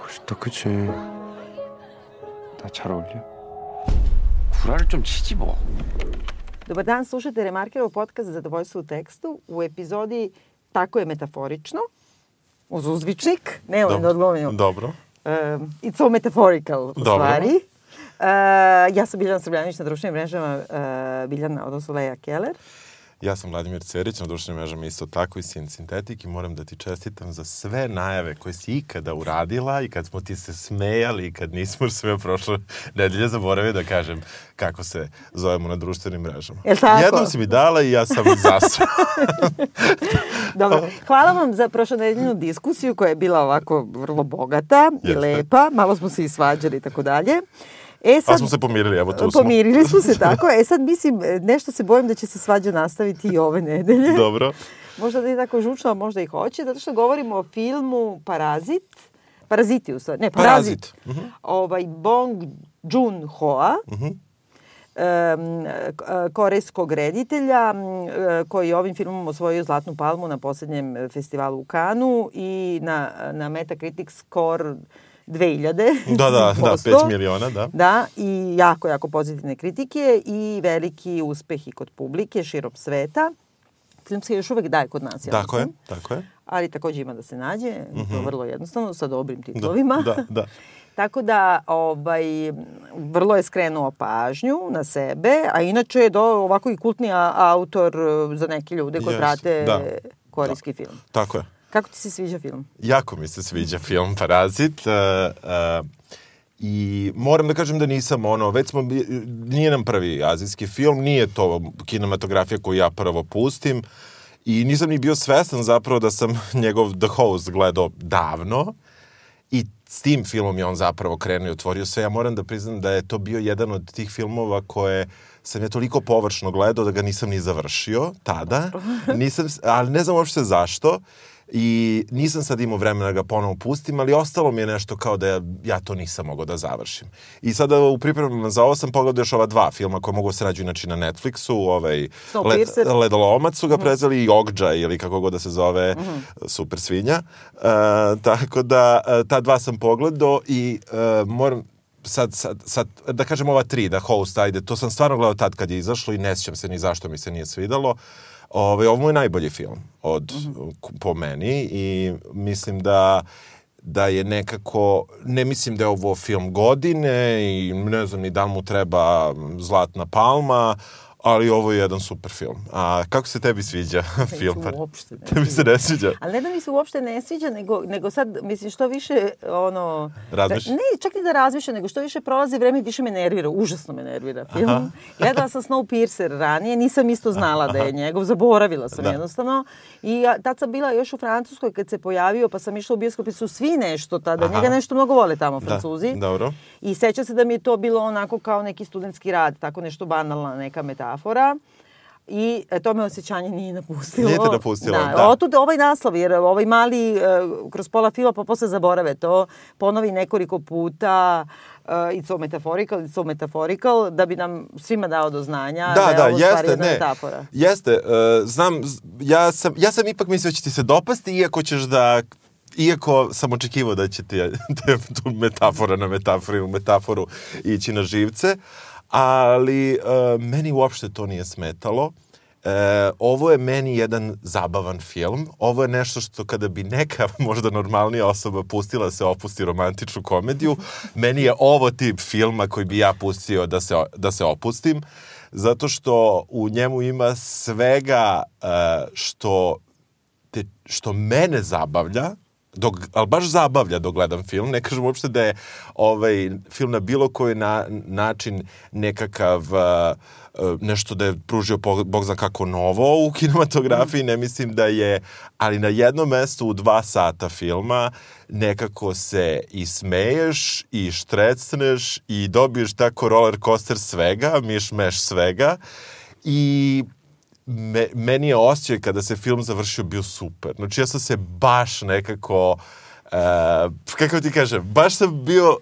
멋있다, 그치? 나 잘 어울려? 구라를 좀 치지 뭐. Dobar dan, slušate Remarkerov podcast Zadovoljstvo u tekstu u epizodi Tako je metaforično, uz uzvičnik, ne ovaj da odglumio. Dobro. Um, it's so metaphorical u Dobro. stvari. Uh, ja sam Biljana Srbljanić na društvenim mrežama, uh, Biljana, odnosno Leja Keller. Ja sam Vladimir Cerić, na društvenim mrežama isto tako i Sin Sintetik i moram da ti čestitam za sve najave koje si ikada uradila i kad smo ti se smejali i kad nismo sve prošle nedelje zaboravio da kažem kako se zovemo na društvenim mrežama. Jel tako? Jednom si mi dala i ja sam zasra. Dobro, hvala vam za prošlonedeljnu diskusiju koja je bila ovako vrlo bogata i Jeste. lepa. Malo smo se i svađali i tako dalje. E Pa smo se pomirili, evo tu smo. Pomirili smo se tako. E sad mislim, nešto se bojim da će se svađa nastaviti i ove nedelje. Dobro. Možda da je tako žučno, a možda i hoće, zato što govorimo o filmu Parazit. Paraziti u stvari. Ne, Parazit. Parazit. Mhm. Ovaj Bong Joon-hoa. em, k- korejskog reditelja koji je ovim filmom osvojio Zlatnu palmu na poslednjem festivalu u Kanu i na, na Metacritic score 2000 Da, da, da, posto. 5 miliona, da. Da, i jako, jako pozitivne kritike i veliki uspeh i kod publike širom sveta. Film se još uvek daje kod nas, ja Tako je, tako je. Ali takođe ima da se nađe, mm to je vrlo jednostavno, sa dobrim titlovima. Da, da, da. Tako da, ovaj, vrlo je skrenuo pažnju na sebe, a inače je do, ovako i kultni autor za neke ljude koji Jeste, prate da. korejski film. Tako je. Kako ti se sviđa film? Jako mi se sviđa film Parazit. Uh, uh, I moram da kažem da nisam ono, već smo, nije nam prvi azijski film, nije to kinematografija koju ja prvo pustim i nisam ni bio svestan zapravo da sam njegov The Host gledao davno i s tim filmom je on zapravo krenuo i otvorio sve. Ja moram da priznam da je to bio jedan od tih filmova koje sam ja toliko površno gledao da ga nisam ni završio tada. Nisam, ali ne znam uopšte zašto. I nisam sad imao vremena da ga ponovo pustim, ali ostalo mi je nešto kao da ja, ja to nisam mogao da završim. I sada u pripremama za ovo sam pogledao još ova dva filma koje mogu da se nađu inače na Netflixu, ovaj Snowpiercer. Ledolomac su ga prezeli i Ogđa ili kako god da se zove, super svinja. E, tako da, e, ta dva sam pogledao i e, moram, sad, sad, sad, da kažem ova tri, da host, ajde, to sam stvarno gledao tad kad je izašlo i ne sjećam se ni zašto mi se nije svidalo. Ove, ovo je najbolji film od, k- po meni i mislim da da je nekako, ne mislim da je ovo film godine i ne znam ni da mu treba Zlatna palma, ali ovo je jedan super film. A kako se tebi sviđa film? se uopšte ne Tebi se ne sviđa? Ali ne da mi se uopšte ne sviđa, nego, nego sad, mislim, što više, ono... Razmišlja? Da, ne, čak ni da razmišlja, nego što više prolazi vreme, više me nervira, užasno me nervira film. Aha. Gledala sam Snowpiercer ranije, nisam isto znala da je njegov, zaboravila sam Da. jednostavno. I ja, tad sam bila još u Francuskoj kad se pojavio, pa sam išla u bioskop i su svi nešto tada, Aha. njega nešto mnogo vole tamo, Da, Francuzi. dobro. I seća se da mi je to bilo onako kao neki studentski rad, tako nešto banalna neka metafora. I e, to me osjećanje nije napustilo. Nije te napustilo, da. da. Otud ovaj naslov, jer ovaj mali e, kroz pola fila pa posle zaborave to, ponovi nekoliko puta uh, it's so metaphorical, it's so metaphorical, da bi nam svima dao do znanja da, Da, je da, ovo u stvari jeste, jedna ne. metafora. Jeste, uh, znam, ja sam, ja sam ipak mislio da će ti se dopasti, iako ćeš da Iako sam očekivao da će ti te, tu metafora na metaforu, metaforu ići na živce, ali uh, meni uopšte to nije smetalo. E, ovo je meni jedan zabavan film. Ovo je nešto što kada bi neka možda normalnija osoba pustila da se opusti romantičnu komediju, meni je ovo tip filma koji bi ja pustio da se, da se opustim, zato što u njemu ima svega e, što, te, što mene zabavlja, dok, ali baš zabavlja dok gledam film. Ne kažem uopšte da je ovaj film na bilo koji na, način nekakav uh, nešto da je pružio Bog, Bog zna kako novo u kinematografiji, ne mislim da je, ali na jednom mestu u dva sata filma nekako se i smeješ i štrecneš i dobiješ tako roller coaster svega, miš meš svega i me, meni je osjećaj kada se film završio bio super. Znači ja sam se baš nekako, uh, kako ti kažem, baš sam bio uh,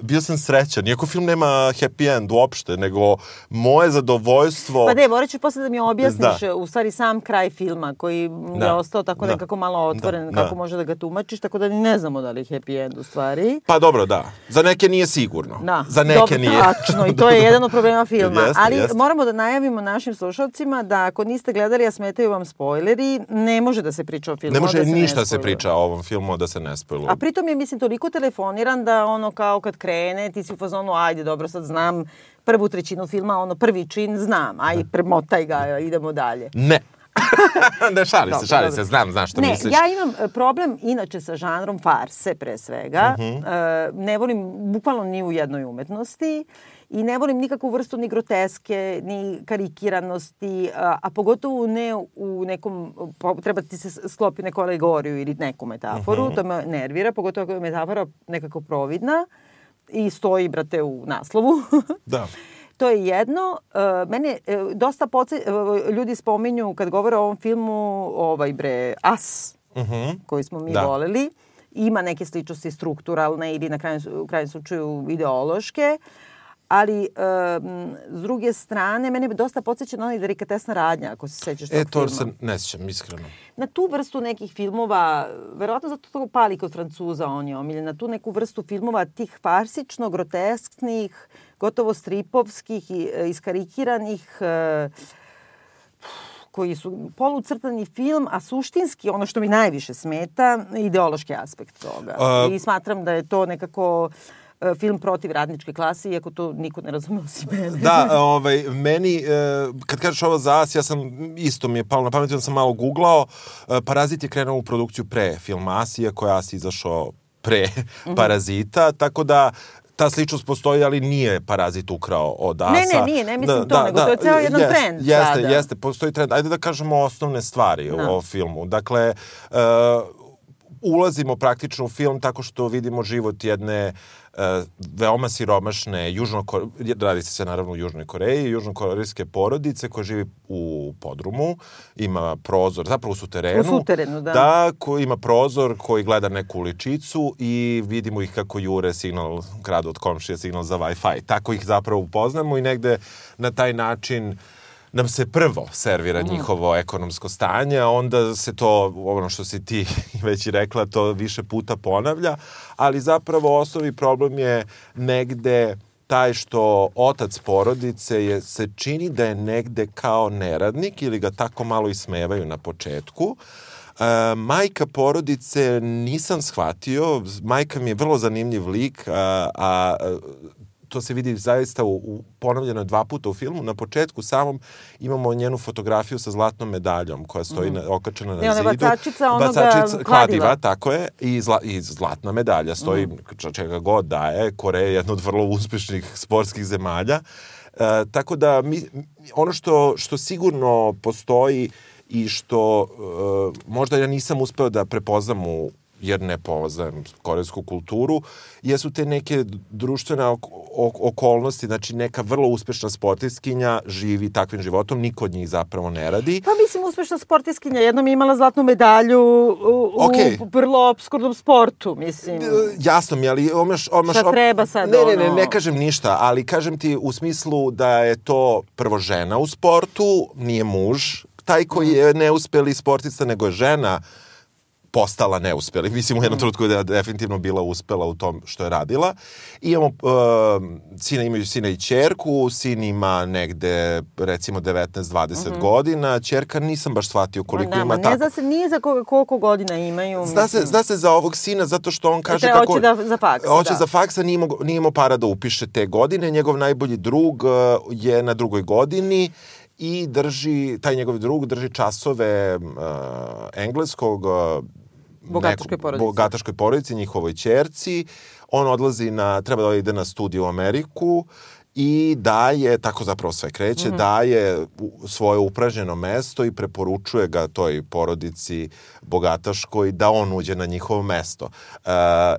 bio sam srećan. Iako film nema happy end uopšte, nego moje zadovoljstvo... Pa ne, morat ću posle da mi objasniš Da. u stvari sam kraj filma koji mi je Da. ostao tako Da. nekako malo otvoren, Da. kako Da. može da ga tumačiš, tako da ni ne znamo da li je happy end u stvari. Pa dobro, da. Za neke nije sigurno. Da, Za neke dobro, nije. Tačno, i to je jedan od problema filma. Jeste, Ali jeste. moramo da najavimo našim slušalcima da ako niste gledali, a smetaju vam spoileri, ne može da se priča o filmu. Ne može da se ništa ne se priča o ovom filmu da se ne spojluje. A pritom je, mislim, toliko telefoniran da ono kao kad krene, ti si u fazonu, ajde, dobro, sad znam prvu trećinu filma, ono prvi čin znam, aj, premotaj ga, idemo dalje. Ne. ne, šali se, Dobro, šali dobro. se, znam, znam što ne, misliš. ja imam e, problem inače sa žanrom farse pre svega. Mhm. E, ne volim bukvalno ni u jednoj umetnosti i ne volim nikakvu vrstu ni groteske, ni karikiranosti, a, a pogotovo ne u nekom, treba ti se sklopi neku alegoriju ili neku metaforu, Mhm. to me nervira, pogotovo ako je metafora nekako providna i stoji, brate, u naslovu. Da. To je jedno. E, mene dosta poce, ljudi spominju kad govore o ovom filmu ovaj bre As Mhm. koji smo mi Da. voleli. Ima neke sličnosti strukturalne ili na kraju, u krajnjem slučaju ideološke. Ali, e, m, s druge strane, mene bi dosta podsjeća na onaj delikatesna radnja, ako se sećaš tog E, to filma. se ne sjećam, iskreno. Na tu vrstu nekih filmova, verovatno zato to pali kod Francuza, on je omiljen, na tu neku vrstu filmova tih farsično, grotesknih, gotovo stripovskih, i, e, iskarikiranih, e, koji su polucrtani film, a suštinski ono što mi najviše smeta, ideološki aspekt toga. A- I smatram da je to nekako film protiv radničke klase, iako to niko ne razume osim mene. Da, ovaj, meni, e, kad kažeš ovo za As, ja sam, isto mi je palo na pamet, ja sam malo googlao, e, Parazit je krenuo u produkciju pre filma As, iako je As izašao pre Mhm. Parazita, tako da ta sličnost postoji, ali nije Parazit ukrao od Asa. Ne, ne, nije, ne mislim to, nego to je ceo jedan jest, trend Jeste, sada. jeste, postoji trend. Ajde da kažemo osnovne stvari Da. o filmu. Dakle, e, ulazimo praktično u film tako što vidimo život jedne e, veoma siromašne južno radi se naravno u Južnoj Koreji, južnokorejske porodice koja živi u podrumu, ima prozor, zapravo u suterenu. U suterenu, da. Da, koji ima prozor koji gleda neku uličicu i vidimo ih kako jure signal, kradu od komšije signal za Wi-Fi. Tako ih zapravo upoznamo i negde na taj način nam se prvo servira njihovo ekonomsko stanje, a onda se to, ono što si ti već i rekla, to više puta ponavlja, ali zapravo osnovi problem je negde taj što otac porodice je, se čini da je negde kao neradnik ili ga tako malo ismevaju na početku. E, majka porodice nisam shvatio, majka mi je vrlo zanimljiv lik, a, a to se vidi zaista u, u ponavljeno dva puta u filmu. Na početku samom imamo njenu fotografiju sa zlatnom medaljom koja stoji na, okačena na Ne, zidu. bacačica onoga Bacačica, kladiva. tako je. I, zla, i zlatna medalja stoji mm. čega god daje. Koreja je jedna od vrlo uspešnih sportskih zemalja. E, tako da mi, ono što, što sigurno postoji i što e, možda ja nisam uspeo da prepoznam u jer ne poznajem korejsku kulturu, jesu te neke društvene ok ok okolnosti, znači neka vrlo uspešna sportiskinja živi takvim životom, niko od njih zapravo ne radi. Pa mislim, uspešna sportiskinja. Jednom je imala zlatnu medalju u, Okej. u vrlo obskurnom sportu, mislim. E, Jasno mi, ali omaš... omaš Šta treba sad, Ne, ne, ne, ono? ne kažem ništa, ali kažem ti u smislu da je to prvo žena u sportu, nije muž, taj koji Mhm. je neuspeli sportista, nego je žena postala neuspeli. Mislim, u jednom trenutku da je definitivno bila uspela u tom što je radila. I imamo, uh, sina imaju sina i čerku, sin ima negde, recimo, 19-20 godina, čerka nisam baš shvatio koliko. Ma, ima ma, tako. Ne zna se, nije za koga, koliko godina imaju. Zna se, zna se za ovog sina zato što on kaže Treba- kako... hoće da- za faks, Hoće da. za faksa, nije imao, nije imao para da upiše te godine. Njegov najbolji drug uh, je na drugoj godini i drži, taj njegov drug drži časove uh, engleskog uh, Bogataškoj porodici. bogataškoj porodici, njihovoj čerci. On odlazi na, treba da ide na studiju u Ameriku i daje, tako zapravo sve kreće, Mhm. daje u- svoje upražnjeno mesto i preporučuje ga toj porodici bogataškoj da on uđe na njihovo mesto. E,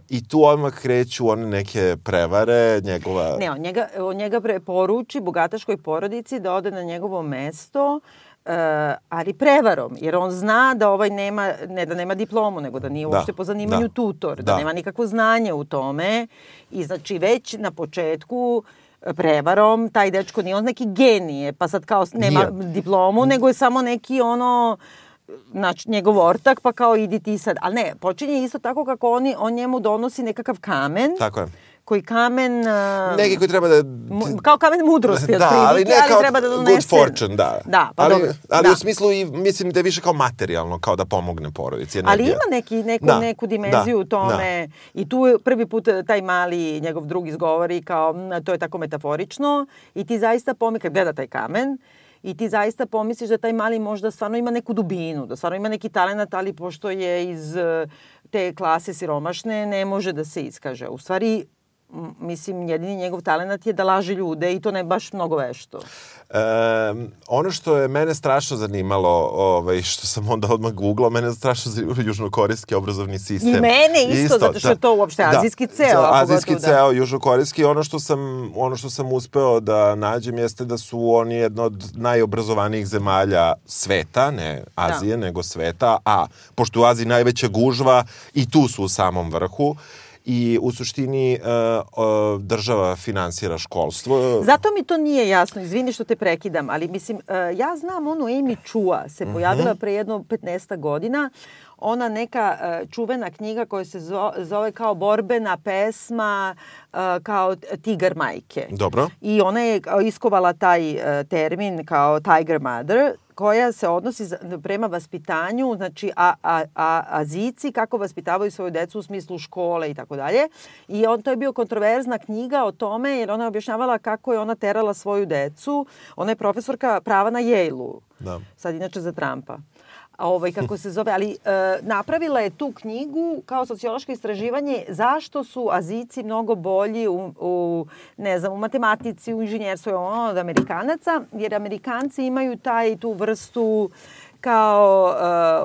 I tu odmah kreću one neke prevare, njegova... Ne, on njega, on njega preporuči bogataškoj porodici da ode na njegovo mesto ali prevarom, jer on zna da ovaj nema, ne da nema diplomu, nego da nije Da, uopšte po zanimanju da, tutor, da, da. nema nikakvo znanje u tome i znači već na početku e, prevarom, taj dečko nije on neki genije, pa sad kao nema Nije. diplomu, nego je samo neki ono znači, njegov ortak, pa kao idi ti sad. Ali ne, počinje isto tako kako oni, on njemu donosi nekakav kamen, Tako je. Koji kamen... a, Neki koji treba da... mu, kao kamen mudrosti, Da, otprilike, ali ne kao treba da donese... good fortune, da. Da, pa ali, dobro. ali da. u smislu i mislim da je više kao materijalno, kao da pomogne porodici. Ali ima neki, neku, Da, neku dimenziju da, u tome i tu prvi put taj mali njegov drug izgovori kao "Mm, to je tako metaforično i ti zaista pomisliš, kad gleda taj kamen, i ti zaista pomisliš da taj mali možda stvarno ima neku dubinu, da stvarno ima neki talent, ali pošto je iz eh, te klase siromašne, ne može da se iskaže. U stvari, mislim, jedini njegov talent je da laže ljude i to ne baš mnogo vešto. E, ono što je mene strašno zanimalo, ovaj, što sam onda odmah googlao, mene je strašno zanimalo južnokorejski obrazovni sistem. I mene isto, zato što je to uopšte azijski ceo, a azijski pogotovo da. ceo, južnokorejski. Ono što sam, ono što sam uspeo da nađem jeste da su oni jedno od najobrazovanijih zemalja sveta, ne Azije, nego sveta, a pošto u Aziji najveća gužva i tu su u samom vrhu, i u suštini e, e, država finansira školstvo. Zato mi to nije jasno, izvini što te prekidam, ali mislim, e, ja znam onu Amy Chua, se pojavila Mhm. pre jedno 15 godina, ona neka e, čuvena knjiga koja se zo- zove kao borbena pesma e, kao Tigar majke. Dobro. I ona je iskovala taj e, termin kao Tiger Mother, koja se odnosi prema vaspitanju, znači a, a, a, azici kako vaspitavaju svoju decu u smislu škole i tako dalje. I on to je bio kontroverzna knjiga o tome jer ona je objašnjavala kako je ona terala svoju decu. Ona je profesorka prava na Yale-u. Da. Sad inače za Trumpa a ovaj kako se zove, ali e, napravila je tu knjigu kao sociološko istraživanje zašto su Azici mnogo bolji u, u ne znam, u matematici, u inženjerstvu ono, od Amerikanaca, jer Amerikanci imaju taj tu vrstu kao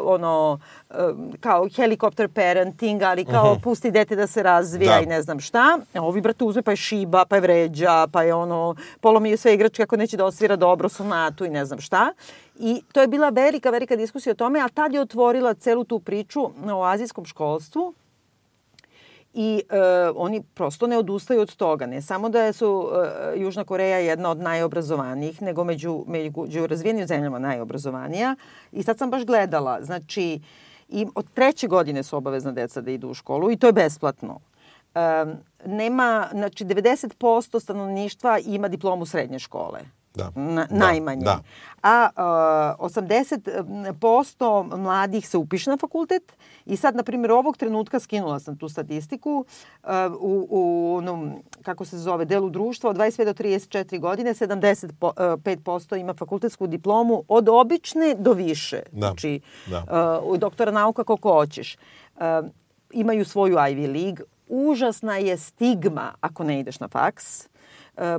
uh, ono uh, kao helikopter parenting, ali kao pusti dete da se razvija Da. i ne znam šta. A ovi brate uzme pa je šiba, pa je vređa, pa je ono polomio sve igračke ako neće da osvira dobro sonatu i ne znam šta. I to je bila velika, velika diskusija o tome, a tad je otvorila celu tu priču o azijskom školstvu i e, oni prosto ne odustaju od toga. Ne samo da su e, Južna Koreja jedna od najobrazovanijih, nego među, među razvijenim zemljama najobrazovanija. I sad sam baš gledala, znači, i od treće godine su obavezna deca da idu u školu i to je besplatno. E, nema, znači, 90% stanovništva ima diplomu srednje škole. Da. Na, Da, najmanje. da. A uh, 80% mladih se upiše na fakultet i sad, na primjer, ovog trenutka skinula sam tu statistiku uh, u, u onom, kako se zove, delu društva od 25 do 34 godine 75% ima fakultetsku diplomu od obične do više. Da, Znači, da. uh, doktora nauka koliko hoćeš. Uh, imaju svoju Ivy League. Užasna je stigma ako ne ideš na faks. E,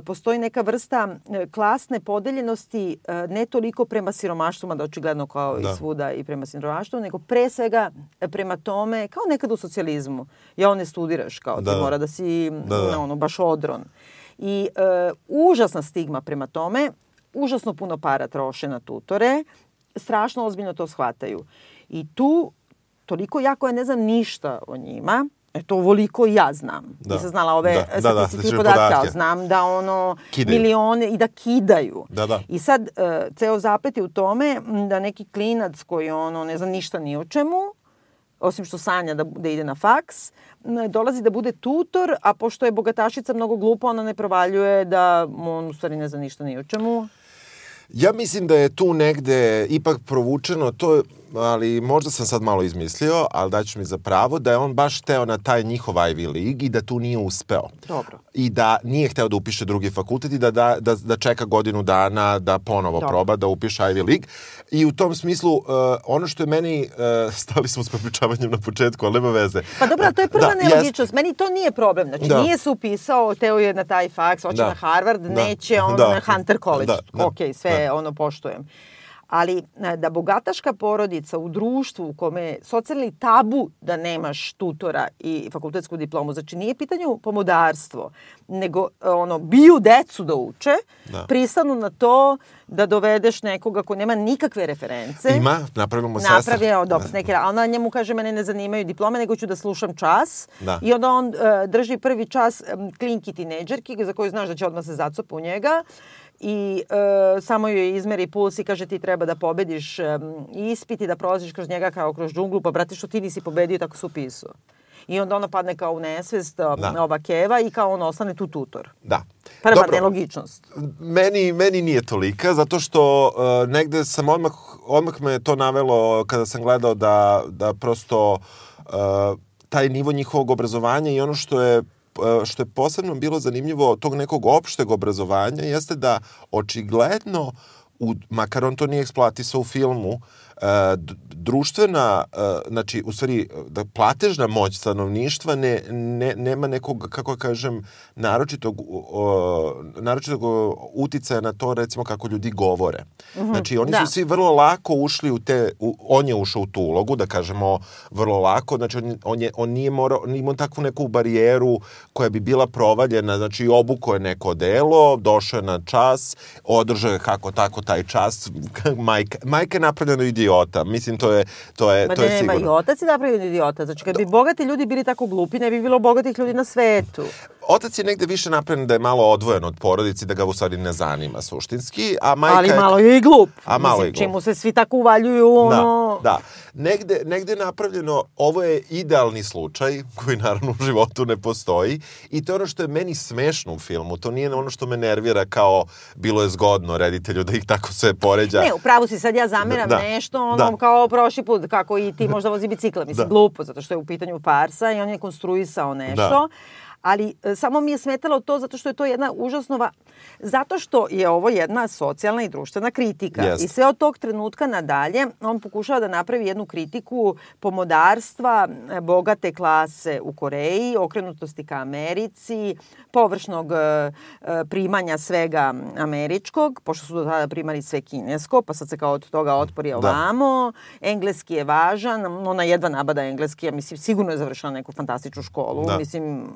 postoji neka vrsta e, klasne podeljenosti e, ne toliko prema siromaštvu, mada očigledno kao Da. i svuda i prema siromaštvu, nego pre svega e, prema tome, kao nekad u socijalizmu. Ja ne studiraš, kao Da, ti mora da si Da, da. ono, baš odron. I e, užasna stigma prema tome, užasno puno para troše na tutore, strašno ozbiljno to shvataju. I tu, toliko jako ja ne znam ništa o njima, Eto, ovoliko ja znam. Da. Nisam znala ove Da, da, da, statističke znači podatke, podatke. ali znam da ono Kidaju. milione i da kidaju. Da, da. I sad e, ceo zaplet je u tome da neki klinac koji ono ne zna ništa ni o čemu, osim što sanja da, da ide na faks, dolazi da bude tutor, a pošto je bogatašica mnogo glupa, ona ne provaljuje da on u stvari ne zna ništa ni o čemu. Ja mislim da je tu negde ipak provučeno to, ali možda sam sad malo izmislio, ali daću mi za pravo, da je on baš hteo na taj njihov Ivy League i da tu nije uspeo. Dobro. I da nije hteo da upiše drugi fakultet i da, da, da, da čeka godinu dana da ponovo Dobro. proba da upiše Ivy League. I u tom smislu, uh, ono što je meni, uh, stali smo s prepričavanjem na početku, ali nema veze. Pa dobro, to je prva Da, nelogičnost. Meni to nije problem. Znači, Da. nije se upisao, teo je na taj faks, hoće Da. na Harvard, Da. neće on Da. na Hunter College. Da, da. Ok, sve ono poštujem. Ali e, da bogataška porodica u društvu u kome je socijalni tabu da nemaš tutora i fakultetsku diplomu, znači nije pitanju pomodarstvo, nego e, ono, biju decu da uče, Da. pristanu na to da dovedeš nekoga ko nema nikakve reference. Ima, napravimo sestra. Napravio, dobro, neke, a ona njemu kaže, mene ne zanimaju diplome, nego ću da slušam čas. Da. I onda on uh, drži prvi čas um, klinki tineđerki, za koju znaš da će odmah se zacopa u njega. I uh, samo joj izmeri puls i kaže ti treba da pobediš um, ispit i da prolaziš kroz njega kao kroz džunglu, pa brate što ti nisi pobedio, tako se upisao. I onda ona padne kao u nesvest, Da. da. ova keva, i kao on ostane tu tutor. Da. Prva Dobro. nelogičnost. Meni, meni nije tolika, zato što uh, negde sam odmah, odmah me to navelo kada sam gledao da, da prosto uh, taj nivo njihovog obrazovanja i ono što je što je posebno bilo zanimljivo tog nekog opšteg obrazovanja jeste da očigledno u, makar on to nije eksploatisao u filmu, e, društvena, e, znači, u stvari, da platežna moć stanovništva ne, ne, nema nekog, kako kažem, naročitog, o, naročitog uticaja na to, recimo, kako ljudi govore. Znači, oni da. su svi vrlo lako ušli u te, u, on je ušao u tu ulogu, da kažemo, vrlo lako, znači, on, on, je, on nije morao, nije imao takvu neku barijeru koja bi bila provaljena, znači, obuko je neko delo, došao je na čas, održao je kako tako taj čas, majka, majka je napravljena idiota, mislim, to je, to je, Ma to je nema, i sigurno. otac je napravio idiota. Znači, kad bi bogati ljudi bili tako glupi, ne bi bilo bogatih ljudi na svetu. Otac je negde više napravljen da je malo odvojen od porodici, da ga u stvari ne zanima suštinski, a majka Ali je... malo je i glup. A malo Mislim, je glup. Čemu se svi tako uvaljuju, ono... Da, da. Negde, negde je napravljeno, ovo je idealni slučaj, koji naravno u životu ne postoji, i to je ono što je meni smešno u filmu, to nije ono što me nervira kao bilo je zgodno reditelju da ih tako sve poređa. Ne, upravo si sad ja zameram Da, da, da. nešto, ono Da. kao prošli put, kako i ti možda vozi bicikla. Mislim, Da. glupo, zato što je u pitanju farsa i on je konstruisao nešto. Da. Ali e, samo mi je smetalo to zato što je to jedna užasnova... Zato što je ovo jedna socijalna i društvena kritika. Jest. I sve od tog trenutka nadalje on pokušava da napravi jednu kritiku pomodarstva e, bogate klase u Koreji, okrenutosti ka Americi, površnog e, primanja svega američkog, pošto su do tada primali sve kinesko, pa sad se kao od toga otpori Da. ovamo. Engleski je važan, ona jedva nabada engleski, ja mislim, sigurno je završila neku fantastičnu školu. Da. Mislim,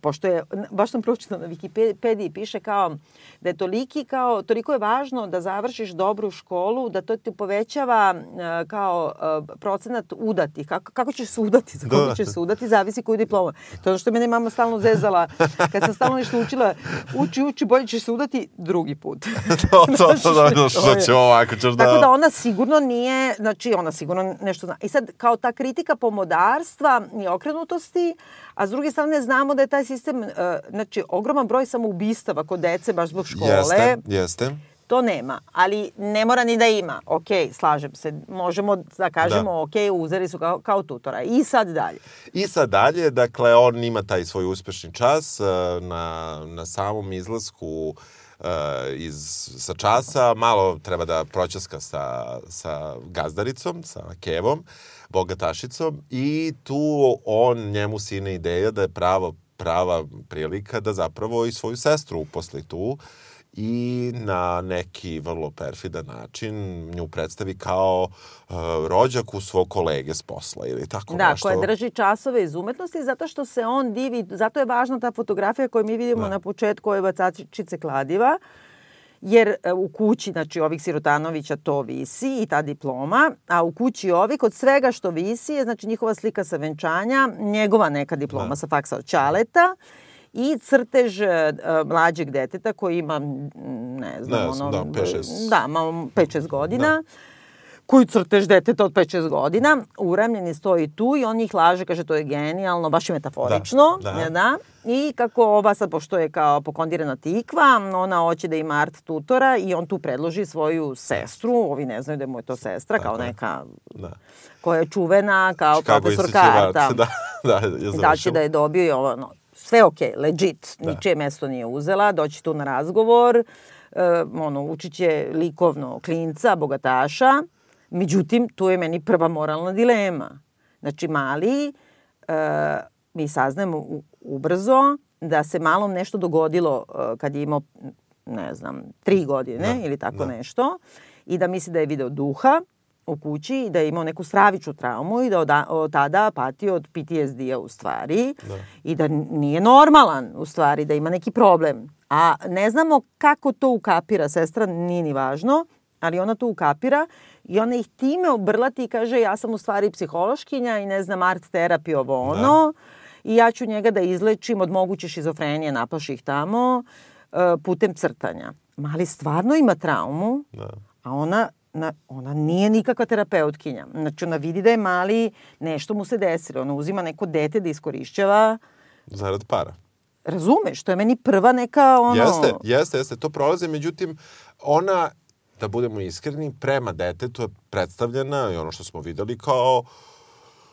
pošto je, baš sam pročitala na Wikipediji, piše kao da je toliki kao, toliko je važno da završiš dobru školu, da to ti povećava e, kao e, procenat udati. Kako, kako ćeš se udati? Za koga Da. ćeš se udati? Zavisi koju diplomu. To je ono što mene mama stalno zezala. Kad sam stalno nešto učila, uči, uči, bolje ćeš se udati drugi put. to, to, to, to, to, To što će ovako, ćeš da... Tako da ona sigurno nije, znači ona sigurno nešto zna. I sad kao ta kritika pomodarstva i okrenutosti, a s druge strane znamo da je taj sistem, uh, znači ogroman broj samoubistava kod dece baš zbog škole. Jeste, jeste. To nema, ali ne mora ni da ima. Ok, slažem se. Možemo da kažemo, Da. ok, uzeli su kao, kao tutora. I sad dalje. I sad dalje, dakle, on ima taj svoj uspešni čas e, na, na samom izlasku e, iz, sa časa, malo treba da proćaska sa, sa gazdaricom, sa kevom, bogatašicom i tu on njemu sine ideja da je pravo, prava prilika da zapravo i svoju sestru uposli tu i na neki vrlo perfidan način nju predstavi kao uh, rođaku svog kolege s posla ili tako Da, nešto. koja drži časove iz umetnosti zato što se on divi, zato je važna ta fotografija koju mi vidimo Da. na početku ove bacačice kladiva, jer e, u kući, znači ovih Sirotanovića to visi i ta diploma, a u kući ovih od svega što visi je znači njihova slika sa venčanja, njegova neka diploma Da. sa faksa od Čaleta i crtež e, mlađeg deteta koji ima, ne znam, Ne ono... da, pet, šest. Da, malo 5-6 godina koju crtež deteta od 5-6 godina, uramljeni stoji tu i on njih laže, kaže to je genijalno, baš je metaforično. Da, da. da. I kako ova sad, pošto je kao pokondirana tikva, ona hoće da ima art tutora i on tu predloži svoju sestru, ovi ne znaju da mu je to sestra, kao Tako je. neka Da. koja je čuvena kao Chicago profesorka Institute of arta. Art, Da, da, je Da će da je dobio i ovo, no, sve ok, legit, Da. ničije mesto nije uzela, doći tu na razgovor, e, ono, učit će likovno klinca, bogataša, međutim, tu je meni prva moralna dilema. Znači, mali, e, mi saznajemo u- ubrzo da se malom nešto dogodilo e, kad je imao, ne znam, tri godine Da, ili tako da. nešto i da misli da je video duha u kući i da je imao neku stravičnu traumu i da od, od tada pati od PTSD-a u stvari da. i da nije normalan u stvari, da ima neki problem. A ne znamo kako to ukapira sestra, nije ni važno, ali ona to ukapira i ona ih time obrlati i kaže ja sam u stvari psihološkinja i ne znam art terapija ovo ono da. i ja ću njega da izlečim od moguće šizofrenije, naplaši ih tamo uh, putem crtanja. Mali stvarno ima traumu, da. a ona na, ona nije nikakva terapeutkinja. Znači, ona vidi da je mali, nešto mu se desilo. Ona uzima neko dete da iskorišćava. Zarad para. Razumeš, to je meni prva neka ono... Jeste, jeste, jeste, to prolaze. Međutim, ona, da budemo iskreni, prema detetu je predstavljena i ono što smo videli kao uh,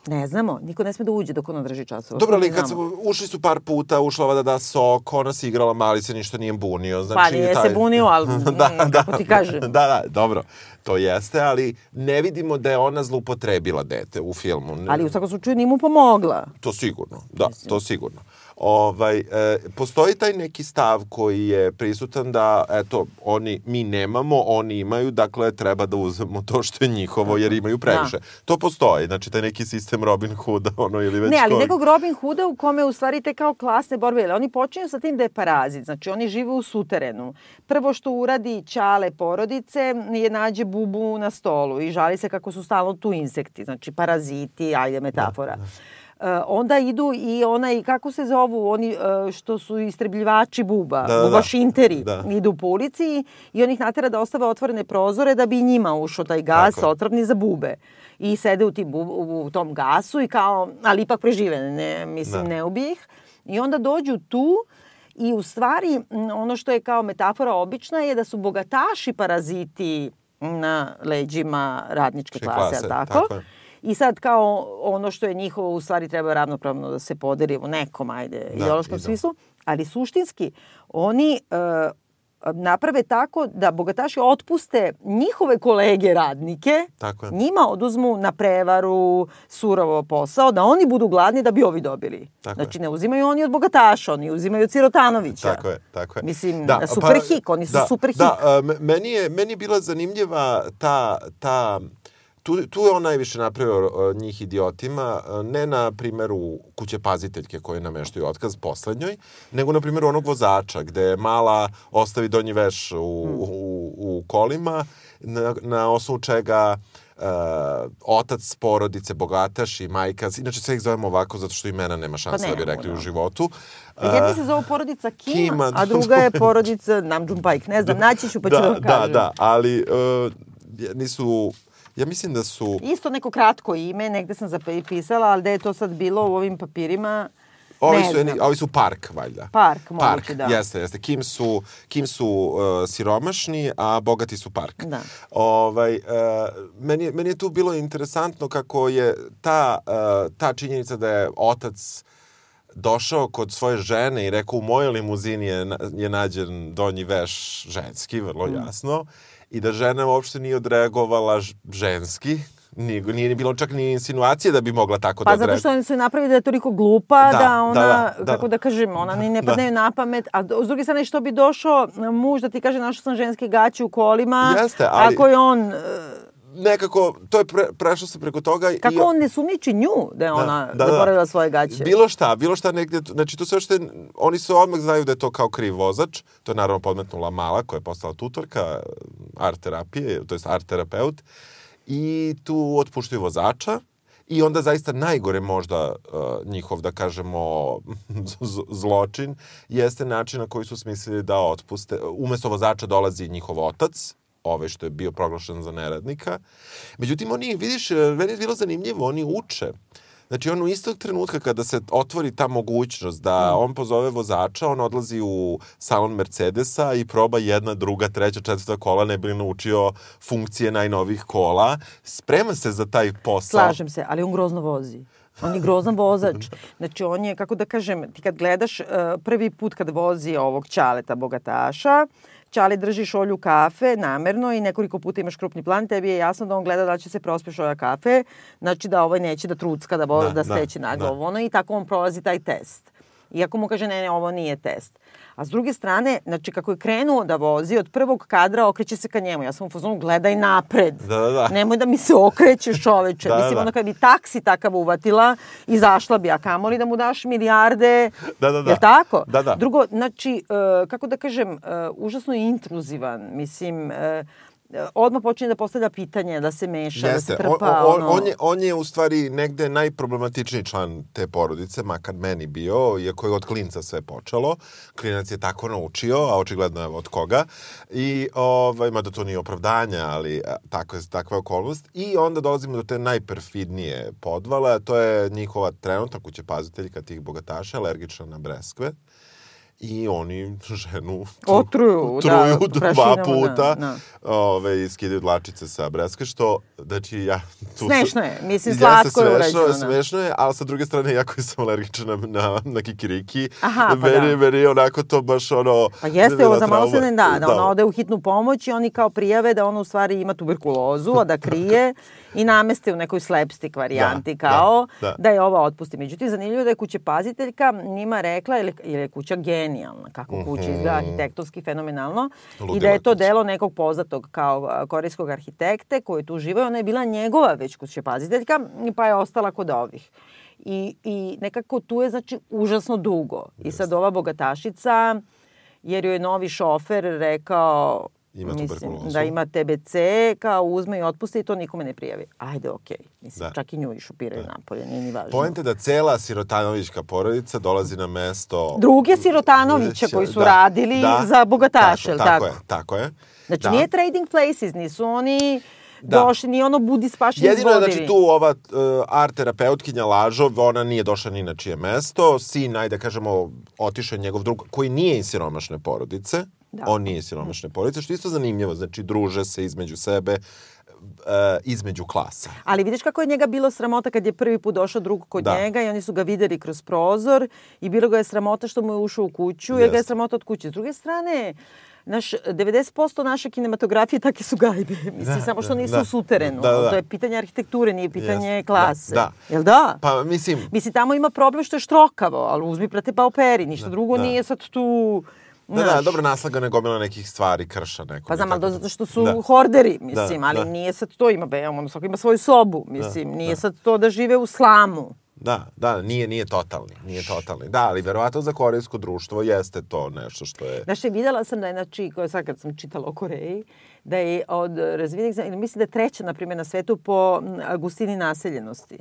Ne znamo, niko ne sme da uđe dok ona drži časova. Dobro, ali kad su, ušli su par puta, ušla ova da da sok, ona se igrala, mali se ništa nije bunio. Znači, pa nije taj... se bunio, ali da, mm, da, kako ti kaže. Da, da, dobro, to jeste, ali ne vidimo da je ona zlupotrebila dete u filmu. Ali u svakom slučaju nije mu pomogla. To sigurno, da, Mislim. to sigurno ovaj, e, postoji taj neki stav koji je prisutan da, eto, oni, mi nemamo, oni imaju, dakle, treba da uzmemo to što je njihovo, jer imaju previše. Da. To postoji, znači, taj neki sistem Robin Hooda, ono, ili već... Ne, ali koji... nekog Robin Hooda u kome u stvari te kao klasne borbe, ili oni počinju sa tim da je parazit, znači, oni žive u suterenu. Prvo što uradi čale porodice je nađe bubu na stolu i žali se kako su stalno tu insekti, znači, paraziti, ajde metafora. Da, da. Uh, onda idu i onaj, kako se zovu, oni uh, što su istrebljivači buba, da, da, buba šinteri, da. idu po ulici i on ih natera da ostave otvorene prozore da bi njima ušao taj gas Tako. otrovni za bube. I sede u, tim, u, u tom gasu i kao, ali ipak prežive, ne, mislim, da. ne ubije ih. I onda dođu tu i u stvari ono što je kao metafora obična je da su bogataši paraziti na leđima radničke klase, klase tako? tako je. I sad kao ono što je njihovo u stvari treba ravnopravno da se podeli u nekom, ajde, da, ideološkom da. smislu, ali suštinski oni uh, naprave tako da bogataši otpuste njihove kolege radnike, tako je. njima oduzmu na prevaru surovo posao, da oni budu gladni da bi ovi dobili. Tako znači, je. ne uzimaju oni od bogataša, oni uzimaju od Sirotanovića. Tako je, tako je. Mislim, da, super pa, hik, oni su da, super hik. Da, meni je, meni je bila zanimljiva ta, ta tu, tu je on najviše napravio njih idiotima, uh, ne na primeru kuće paziteljke koje nameštaju otkaz poslednjoj, nego na primeru onog vozača gde mala ostavi donji veš u, u, u kolima, na, na osnovu čega uh, otac porodice, bogataš i majka, inače sve ih zovemo ovako zato što imena nema šanse pa da bi rekli no. u životu. Uh, Jedna se zove porodica Kim, Kima, a druga je porodica Namjoon Pike. Ne znam, naći ću pa ću da, vam da, kažem. Da, da, ali uh, nisu Ja mislim da su... Isto neko kratko ime, negde sam zapisala, ali da je to sad bilo u ovim papirima, Ovi su, jedni, ovi su park, valjda. Park, moguće, park, da. Jeste, jeste. Kim su, Kim su uh, siromašni, a bogati su park. Da. Ovaj, uh, meni, meni je tu bilo interesantno kako je ta, uh, ta činjenica da je otac došao kod svoje žene i rekao u mojoj limuzini je, je nađen donji veš ženski, vrlo mm. I da žena uopšte nije odreagovala ženski, nije, nije bilo čak ni insinuacije da bi mogla tako pa da. Pa zato što oni su napravili da je toliko glupa, da, da ona, da, da, kako da, da kažem, ona ni ne padne da. na pamet, a s druge strane što bi došao muž da ti kaže našao sam ženske gaće u kolima, Jeste, ali... ako je on nekako, to je pre, prešlo se preko toga. Kako i, on ne sumniči nju da je da, ona da, zaboravila da. svoje gaće? Bilo šta, bilo šta negde, znači to sve što je, oni se odmah znaju da je to kao kriv vozač, to je naravno podmetnula Mala koja je postala tutorka art terapije, to je art terapeut, i tu otpuštaju vozača, I onda zaista najgore možda uh, njihov, da kažemo, zločin, jeste način na koji su smislili da otpuste. Umesto vozača dolazi njihov otac, ovaj što je bio proglašen za neradnika. Međutim, oni, vidiš, meni je bilo zanimljivo, oni uče. Znači, on u istog trenutka kada se otvori ta mogućnost da mm. on pozove vozača, on odlazi u salon Mercedesa i proba jedna, druga, treća, četvrta kola, ne bi li naučio funkcije najnovih kola. Sprema se za taj posao. Slažem se, ali on grozno vozi. On je grozan vozač. Znači, on je, kako da kažem, ti kad gledaš uh, prvi put kad vozi ovog čaleta bogataša, Čale drži šolju kafe namerno i nekoliko puta imaš krupni plan, tebi je jasno da on gleda da će se prospe šolja kafe, znači da ovaj neće da trucka, da, da, da steće da, naglo da. ono i tako on prolazi taj test. Iako mu kaže, ne, ne, ovo nije test. A s druge strane, znači, kako je krenuo da vozi, od prvog kadra okreće se ka njemu. Ja sam u fazonu, gledaj napred. Da, da, da. Nemoj da mi se okrećeš, čoveče. Da, Mislim, da. ono kad bi taksi takav uvatila, izašla bi, a kamoli da mu daš milijarde. Da, da, da. Jel tako? Da, da. Drugo, znači, e, kako da kažem, e, užasno je intruzivan. Mislim, e, odmah počinje da postavlja pitanje, da se meša, da se Jeste. trpa. on, on, ono. on, je, on je u stvari negde najproblematičniji član te porodice, makar meni bio, iako je od klinca sve počelo. Klinac je tako naučio, a očigledno je od koga. I, ovaj, mada to nije opravdanje, ali tako je, takva je okolnost. I onda dolazimo do te najperfidnije podvale, a to je njihova trenutna kućepaziteljka tih bogataša, alergična na breskve. I oni ženu tru- Otruju, da, truju dva prašinama, puta. da, da. Ove, skidaju dlačice sa breske, što, znači, ja... Tu Smešno je, mislim, slatko je smešno, urađeno, da. Smešno je, ali sa druge strane, jako sam alergičan na, na, na kikiriki. Aha, pa meni, da. meni je onako to baš ono... Pa jeste, ovo za malo se ne da, da Da. ona ode u hitnu pomoć i oni kao prijave da ona u stvari ima tuberkulozu, a da krije i nameste u nekoj slapstick varijanti Da, kao da, da, da. je ova otpusti. Međutim, zanimljivo da je kućepaziteljka njima rekla, jer, jer je kuća genijalna, kako kuća izgleda arhitektonski fenomenalno i da je to delo nekog poznatog kao korejskog arhitekte koji tu živaju. Ona je bila njegova već kućepaziteljka pa je ostala kod ovih. I, I nekako tu je znači užasno dugo. I sad ova bogatašica, jer joj je novi šofer rekao Ima mislim, tuberkulozu. da ima TBC, kao uzme i otpusti i to nikome ne prijavi. Ajde, okej. Mislim, Da. čak i nju išupiraju napolje, nije ni važno. Poenta je da cela sirotanovićka porodica dolazi na mesto... Druge Sirotanovića koji su Da, radili da, za bogataše, tako, tako? tako? je, tako je. Znači, da. nije trading places, nisu oni Da. došli, ni ono budi spašeni Jedino je, znači, tu ova uh, art terapeutkinja Lažov, ona nije došla ni na čije mesto, sin, ajde da kažemo, otišao je njegov drug, koji nije iz siromašne porodice, Da. on nije siromašne porodice, što je isto zanimljivo, znači, druže se između sebe, uh, između klasa. Ali vidiš kako je njega bilo sramota kad je prvi put došao drug kod Da. njega i oni su ga videli kroz prozor i bilo ga je sramota što mu je ušao u kuću jer ga je sramota od kuće. S druge strane, naš, 90% naše kinematografije takve su gajbe. Mislim, Da, samo što da, nisu da. u suterenu. Da, da. To je pitanje arhitekture, nije pitanje Jeste. klase. Da, da. Jel da? Pa, mislim, Mislim, tamo ima problem što je štrokavo, ali uzmi, prate, pa operi. Ništa drugo da. nije sad tu... da, da, dobro, naslagana je gomila nekih stvari, krša neko. Pa znam, ali nekako. zato što su Da. horderi, mislim, Da, ali da. nije sad to, ima, be, ono, svako ima svoju sobu, mislim, nije sad to da žive u slamu. Da, da, nije, nije totalni, nije totalni. Da, ali verovatno za korejsko društvo jeste to nešto što je... Znaš, videla sam da je, znači, sad kad sam čitala o Koreji, da je od razvijenih, zemalja- mislim da je treća, na primjer, na svetu po gustini naseljenosti.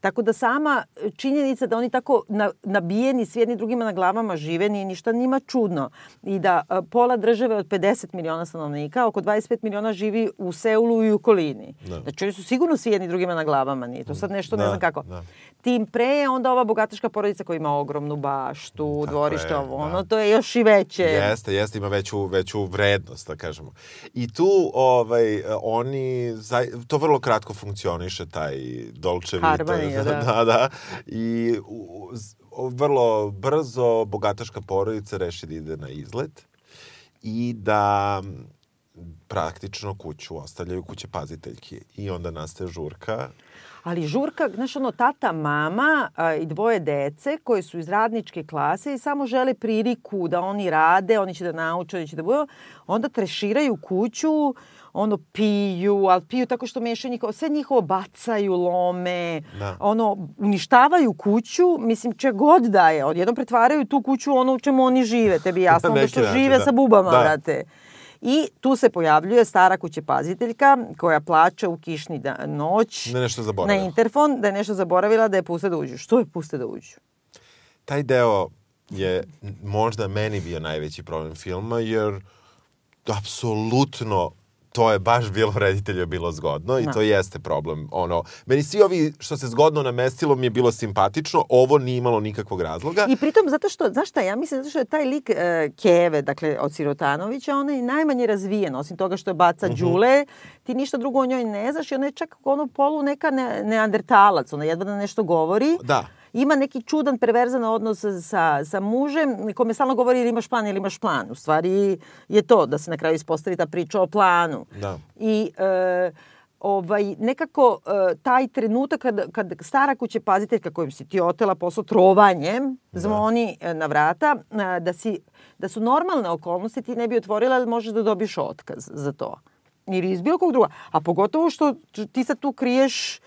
Tako da sama činjenica da oni tako na, nabijeni s jedni drugima na glavama žive, nije ništa njima čudno. I da a, pola države od 50 miliona stanovnika, oko 25 miliona živi u Seulu i u okolini. Da. Znači, oni su sigurno svi jedni drugima na glavama, nije to sad nešto, ne Da, znam kako. da. Tim pre je onda ova bogataška porodica koja ima ogromnu baštu, Tako dvorište, je, ovo, da. ono, to je još i veće. Jeste, jeste, ima veću, veću vrednost, da kažemo. I tu ovaj, oni, to vrlo kratko funkcioniše, taj Dolce Vita. Harmonija, da. da, da. I u, vrlo brzo bogataška porodica reši da ide na izlet i da praktično kuću ostavljaju kuće paziteljki. I onda nastaje žurka Ali žurka, znaš ono, tata, mama a, i dvoje dece koji su iz radničke klase i samo žele priliku da oni rade, oni će da nauče, oni će da budu, onda treširaju kuću, ono piju, ali piju tako što mešaju njihovo, sve njihovo bacaju, lome, Da. ono, uništavaju kuću, mislim, če god da je, odjednom pretvaraju tu kuću ono u čemu oni žive, tebi jasno, neki što žive da. sa bubama, Da. brate. I tu se pojavljuje stara kućepaziteljka koja plaća u kišni da, noć Da nešto na zaboravila. interfon da je nešto zaboravila da je puste da uđu. Što je puste da uđu? taj deo je možda meni bio najveći problem filma, jer apsolutno to je baš bilo reditelju bilo zgodno i Da. to jeste problem. Ono, meni svi ovi što se zgodno namestilo mi je bilo simpatično, ovo nije imalo nikakvog razloga. I pritom, zato što, znaš šta, ja mislim zato što je taj lik e, Keve, dakle, od Sirotanovića, ona je najmanje razvijen, osim toga što je baca Mhm. đule, ti ništa drugo o njoj ne znaš i ona je čak ono polu neka ne, neandertalac, ona jedva da nešto govori. Da. Ima neki čudan, perverzan odnos sa, sa mužem, kome stalno govori ili imaš plan ili imaš plan. U stvari je to, da se na kraju ispostavi ta priča o planu. Da. I e, ovaj, nekako uh, taj trenutak kad, kad stara kuće paziteljka kojim si ti otela posao trovanjem zvoni da. na vrata, uh, da, si, da su normalne okolnosti ti ne bi otvorila da možeš da dobiš otkaz za to. Ili iz bilo kog druga. A pogotovo što ti sad tu kriješ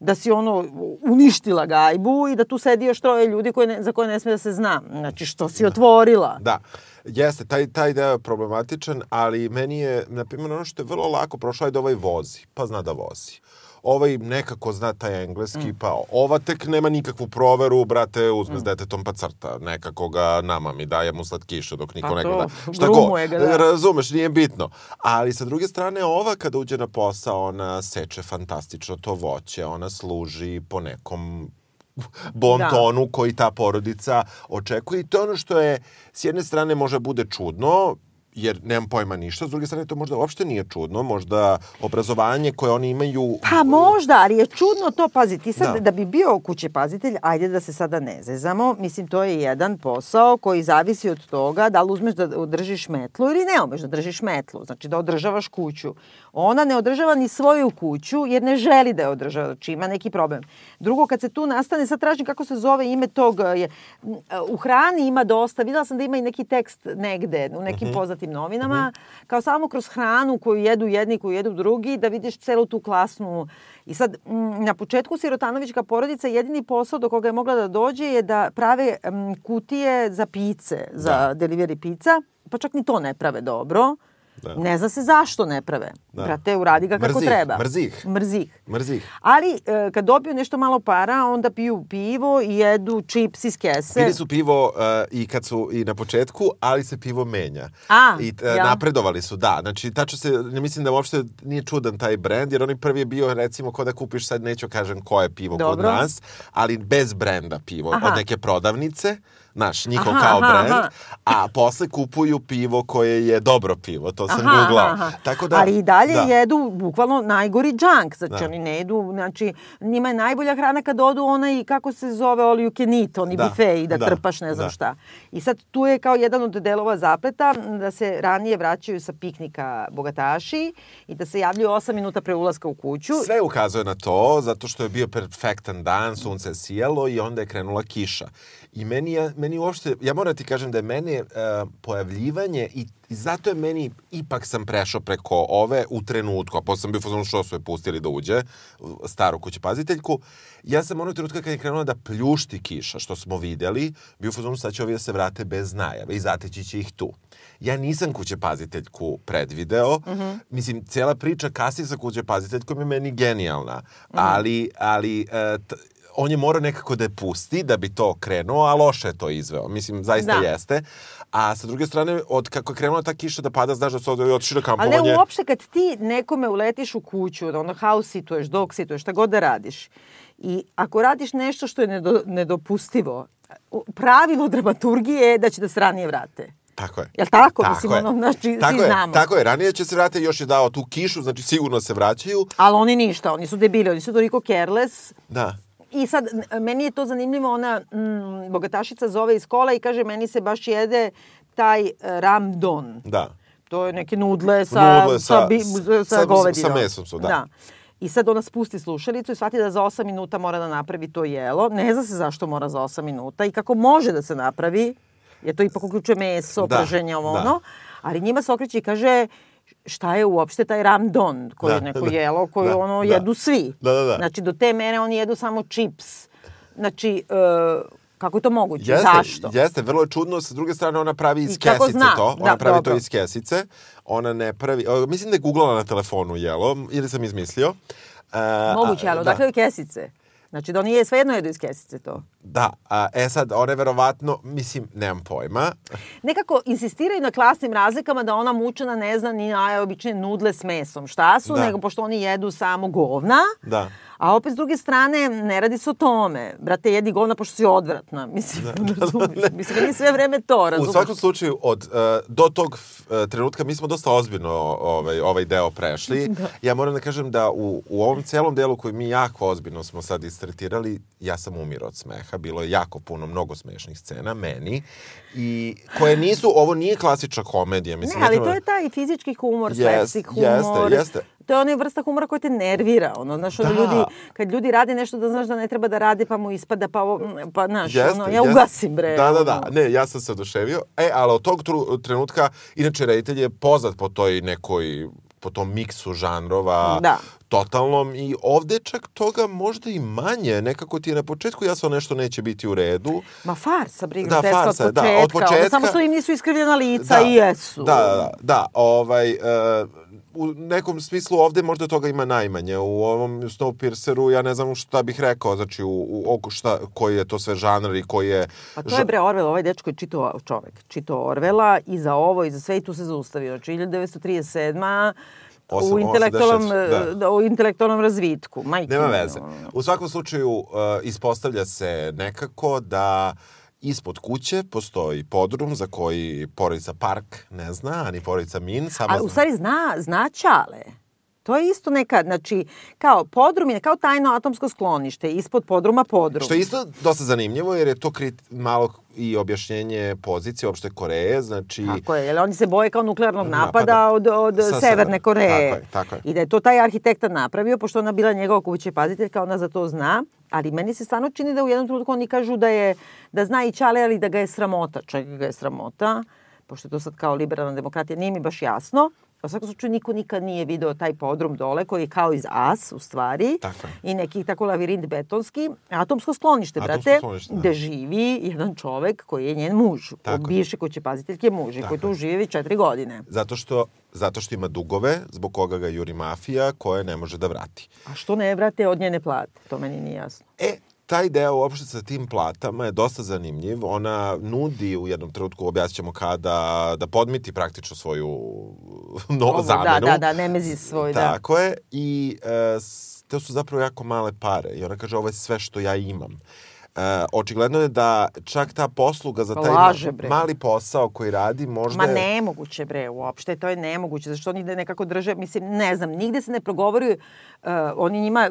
da si ono uništila gajbu i da tu sedi još troje ljudi koje ne, za koje ne sme da se zna. Znači što si otvorila. Da. Jeste, taj, taj deo je problematičan, ali meni je, na primjer, ono što je vrlo lako prošlo je da ovaj vozi, pa zna da vozi ovaj nekako zna taj engleski, mm. pa ova tek nema nikakvu proveru, brate, uzme mm. s detetom pa crta, nekako ga nama mi daje mu slatkiše dok niko pa ne gleda. Šta ga, da. razumeš, nije bitno. Ali sa druge strane, ova kada uđe na posao, ona seče fantastično to voće, ona služi po nekom bontonu da. koji ta porodica očekuje i to je ono što je s jedne strane može bude čudno, jer nemam pojma ništa. S druge strane, to možda uopšte nije čudno. Možda obrazovanje koje oni imaju... Pa možda, ali je čudno to, pazi, ti sad da, da bi bio kuće pazitelj, ajde da se sada ne zezamo. Mislim, to je jedan posao koji zavisi od toga da li uzmeš da održiš metlu ili ne umeš da držiš metlu. Znači da održavaš kuću. Ona ne održava ni svoju kuću jer ne želi da je održava, znači ima neki problem. Drugo, kad se tu nastane, sad tražim kako se zove ime tog, je, u hrani ima dosta, videla sam da ima i neki tekst negde, u nekim mm -hmm. poznatim novinama, mm -hmm. kao samo kroz hranu koju jedu jedni, koju jedu drugi, da vidiš celu tu klasnu I sad, na početku Sirotanovićka porodica jedini posao do koga je mogla da dođe je da prave kutije za pice, za da. delivery pizza, pa čak ni to ne prave dobro. Da. Ne zna se zašto ne prave. Da. Brate, uradi ga kako mrzih, treba. Mrzih. Mrzih. Mrzih. Ali e, kad dobiju nešto malo para, onda piju pivo i jedu čips iz kese. Pili su pivo uh, i kad su i na početku, ali se pivo menja. A, I uh, ja. napredovali su, da. Znači, tačno se, ne mislim da uopšte nije čudan taj brend, jer oni prvi je bio, recimo, ko da kupiš, sad neću kažem koje pivo Dobro. kod nas, ali bez brenda pivo, Aha. od neke prodavnice naš, njihov aha, kao brend, aha. a posle kupuju pivo koje je dobro pivo, to sam aha, googlao. Aha. Tako da, Ali i dalje da. jedu bukvalno najgori junk, znači da. oni ne jedu, znači njima je najbolja hrana kad odu onaj, kako se zove, all you can eat, oni da. bifeji, da, da trpaš ne znam da. šta. I sad tu je kao jedan od delova zapleta da se ranije vraćaju sa piknika bogataši i da se javljaju 8 minuta pre ulaska u kuću. Sve ukazuje na to, zato što je bio perfektan dan, sunce je sijelo i onda je krenula kiša. I meni, ja, meni uopšte, ja moram ti kažem da je meni uh, pojavljivanje i, i zato je meni, ipak sam prešao preko ove u trenutku, a posle sam bio fazonu što su je pustili da uđe, staru kuće paziteljku, ja sam onog trenutka kad je krenula da pljušti kiša, što smo videli, bio fazonu sad će ovi da se vrate bez najave i zateći će ih tu. Ja nisam kuće paziteljku predvideo. Mm -hmm. Mislim, cela priča kasnije sa kuće paziteljkom je meni genijalna. Mm -hmm. Ali, ali uh, on je morao nekako da je pusti da bi to krenuo, a loše je to izveo. Mislim, zaista da. jeste. A sa druge strane, od kako je krenula ta kiša da pada, znaš da ovdje otišli na kampovanje. Ali ne, uopšte kad ti nekome uletiš u kuću, da ono dog situeš, šta god da radiš, i ako radiš nešto što je nedo, nedopustivo, pravilo dramaturgije je da će da se ranije vrate. Tako je. Jel tako? tako Mislim, je. ono, znači, tako svi je. znamo. Tako je, ranije će se vratiti, još je dao tu kišu, znači sigurno se vraćaju. Ali oni ništa, oni su debili, oni su toliko careless. Da. I sad, meni je to zanimljivo, ona mm, bogatašica zove iz kola i kaže, meni se baš jede taj uh, ramdon. Da. To je neke nudle sa, nudle sa, sa, bi, sa, sa govedinom. Sa mesom su, da. da. I sad ona spusti slušalicu i shvati da za 8 minuta mora da napravi to jelo. Ne zna se zašto mora za 8 minuta i kako može da se napravi, jer to ipak uključuje meso, da, prženje, ovo da. ono. Ali njima se okreće i kaže, šta je uopšte taj ramdon koji da, je neko da, jelo, koji da, ono da. jedu svi. Da, da, da. Znači, do te mere oni jedu samo čips. Znači, uh, kako je to moguće? Jeste, Zašto? Jeste, vrlo je čudno. Sa druge strane, ona pravi iz kesice zna? to. Ona da, pravi dobro. to iz kesice. Ona ne pravi... O, mislim da je googlala na telefonu jelo, ili sam izmislio. Uh, Moguće, ali odakle da. kesice? Znači da oni je svejedno jedu iz kesice to. Da, a, e sad, one verovatno, mislim, nemam pojma. Nekako insistiraju na klasnim razlikama da ona mučena ne zna ni na obične nudle s mesom. Šta su, da. nego pošto oni jedu samo govna. Da. A opet s druge strane, ne radi se o tome. Brate, jedi govna pošto si odvratna. Mislim, da, da, da, Mislim, da nije sve vreme to, razumiješ? U svakom slučaju, od, uh, do tog uh, trenutka mi smo dosta ozbiljno ovaj, ovaj deo prešli. Da. Ja moram da kažem da u, u ovom celom delu koji mi jako ozbiljno smo sad istretirali, ja sam umirao od smeha. bilo je jako puno, mnogo smešnih scena, meni, i koje nisu, ovo nije klasična komedija. Mislim, Ne, ali treba- to je taj fizički humor, Jest, slapstick humor. jeste, jeste. To je ona vrsta humora koja te nervira. Ono, znaš, Da. ljudi, kad ljudi rade nešto da znaš da ne treba da rade, pa mu ispada, pa, ovo, pa znaš, Jeste, ono, ja jeste. ugasim, bre. Da, da, da. Ne, ja sam se oduševio. E, ali od tog trenutka, inače, reditelj je poznat po toj nekoj po tom miksu žanrova Da. totalnom i ovde čak toga možda i manje. Nekako ti je na početku jasno nešto neće biti u redu. Ma farsa, briga, Da, farsa, od da, početka. od početka. Samo što im nisu iskrivljena lica i jesu. Da, da, da, da. Ovaj, e, u nekom smislu ovde možda toga ima najmanje. U ovom Snowpierceru ja ne znam šta bih rekao, znači u, u oko šta, koji je to sve žanr i koji je... Pa to je bre Orwell, ovaj dečko je čitao čovek, čitao Orwella i za ovo i za sve i tu se zaustavio. Znači 1937 u Osam- intelektualnom, 86, da. u intelektualnom razvitku. Majke Nema veze. U svakom slučaju uh, ispostavlja se nekako da ispod kuće postoji podrum za koji porodica Park ne zna, a ni porodica Min. Samo A u stvari zna, zna Ćale. To je isto neka, znači, kao podrum je kao tajno atomsko sklonište, ispod podruma podrum. Što je isto dosta zanimljivo, jer je to krit, malo i objašnjenje pozicije opšte Koreje, znači... Tako je, jer oni se boje kao nuklearnog napada, Napada. od, od Sa Severne severne. Koreje. Tako je, tako je. I da je to taj arhitekta napravio, pošto ona bila njegova kuće paziteljka, ona za to zna. Ali meni se stvarno čini da u jednom trenutku oni kažu da je da zna i Čale, ali da ga je sramota. Čega ga je sramota? Pošto je to sad kao liberalna demokratija, nije mi baš jasno. U svakom slučaju niko nikad nije video taj podrum dole koji je kao iz As u stvari Tako je. i neki tako lavirint betonski, atomsko sklonište, Atomsko brate, sklonište, da. gde živi jedan čovek koji je njen muž, Tako je. bivše kuće paziteljke muž i koji tu je. živi već četiri godine. Zato što, zato što ima dugove, zbog koga ga juri mafija, koje ne može da vrati. A što ne vrate od njene plate? To meni nije jasno. E, taj deo uopšte sa tim platama je dosta zanimljiv. Ona nudi u jednom trenutku, objasnit ćemo kada, da podmiti praktično svoju no, Ovo, zamenu. Da, da, da, nemezis svoj, da. Tako je. I e, to su zapravo jako male pare. I ona kaže, ovo je sve što ja imam. E, očigledno je da čak ta posluga za taj Laže, bre. mali posao koji radi možda... Ma je- nemoguće bre, uopšte to je nemoguće, zašto oni da nekako drže, mislim, ne znam, nigde se ne progovori, uh, oni njima,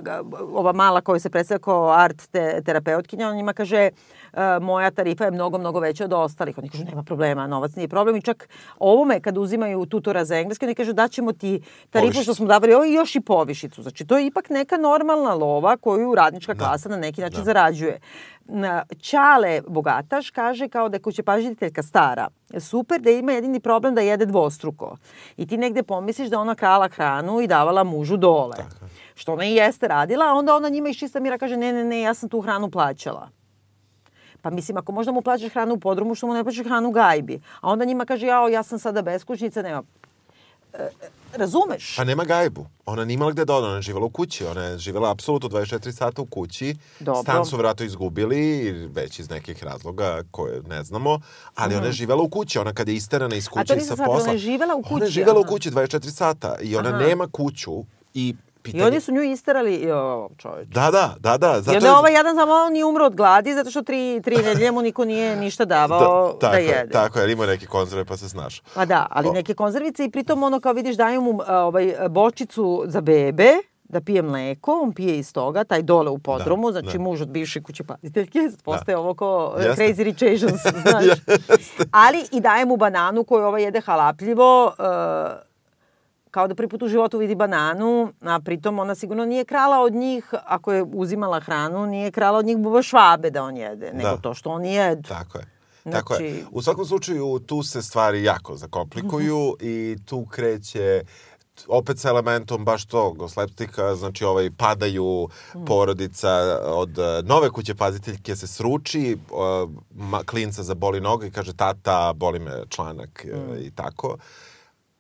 ova mala koja se predstavlja kao art te, terapeutkinja, on njima kaže, uh, moja tarifa je mnogo, mnogo veća od ostalih. Oni kažu, nema problema, novac nije problem i čak ovome kad uzimaju tutora za engleski, oni kažu, daćemo ti tarifu Povišicu. što smo davali ovo i još i povišicu. Znači, to je ipak neka normalna lova koju radnička Da. klasa na neki način zarađuje. Na- Ćale bogataš kaže kao da je kućepažiteljka stara. Super da ima jedini problem da jede dvostruko. I ti negde pomisliš da ona krala hranu i davala mužu dole. Što ona i jeste radila, a onda ona njima iz čista mira kaže ne, ne, ne, ja sam tu hranu plaćala. Pa mislim, ako možda mu plaćaš hranu u podrumu, što mu ne plaćaš hranu u gajbi. A onda njima kaže, jao, ja sam sada beskućnica, nema. E, razumeš? Pa nema gajbu. Ona nije imala gde da ode, ona je živjela u kući. Ona je živjela apsolutno 24 sata u kući. Dobro. Stan su vratno izgubili, već iz nekih razloga koje ne znamo, ali ona je živjela u kući. Ona kad je isterana iz kuće Mhm. to i nisam sa shvatila, posla... ona je živela u Ona je kući, živjela u kući 24 sata i ona Aha. nema kuću i I pitanje... oni su nju isterali, jo, čoveč. Da, da, da, da. I Zato onda je ovaj jedan samo on nije umro od gladi zato što tri, tri nedelje mu niko nije ništa davao da, tako je, jede. Tako je, jer imao neke konzerve pa se snaš. Pa da, ali O. neke konzervice i pritom ono kao vidiš daju mu ovaj, bočicu za bebe da pije mleko, on pije iz toga, taj dole u podrumu, Da, znači da. muž od bivše kuće paziteljke, postaje ovo ko Jeste. Crazy Rich Asians, znaš. Ali i daje mu bananu koju ovaj jede halapljivo, e, kao da prvi put u životu vidi bananu, a pritom ona sigurno nije krala od njih, ako je uzimala hranu, nije krala od njih buba švabe da on jede, nego Da. to što on jede. Tako je. Tako je. Znači- U svakom slučaju tu se stvari jako zakomplikuju i tu kreće opet sa elementom baš tog sleptika, znači ovaj padaju porodica od eh, nove kuće paziteljke se sruči, ma, klinca zaboli noga i kaže tata, boli me članak eh, i tako. Uh,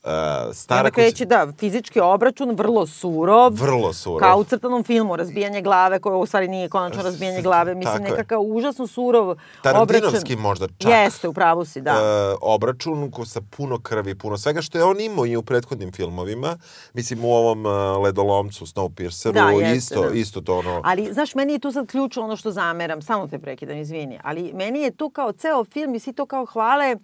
I stara onda kreće, da, fizički obračun, vrlo surov. Vrlo surov. Kao u crtanom filmu, razbijanje glave, koje u stvari nije konačno razbijanje glave. Mislim, Tako je. nekakav užasno surov Tarantinovski obračun. možda čak. Jeste, u pravu si, da. e, obračun ko sa puno krvi, puno svega što je on imao i u prethodnim filmovima. Mislim u ovom e, ledolomcu Snowpierceru Da, jeste, isto da. isto to ono. Ali, znaš, meni je tu sad ključ ono što zameram, samo te prekidam, izvini, ali meni je tu kao ceo film i svi to kao hvale,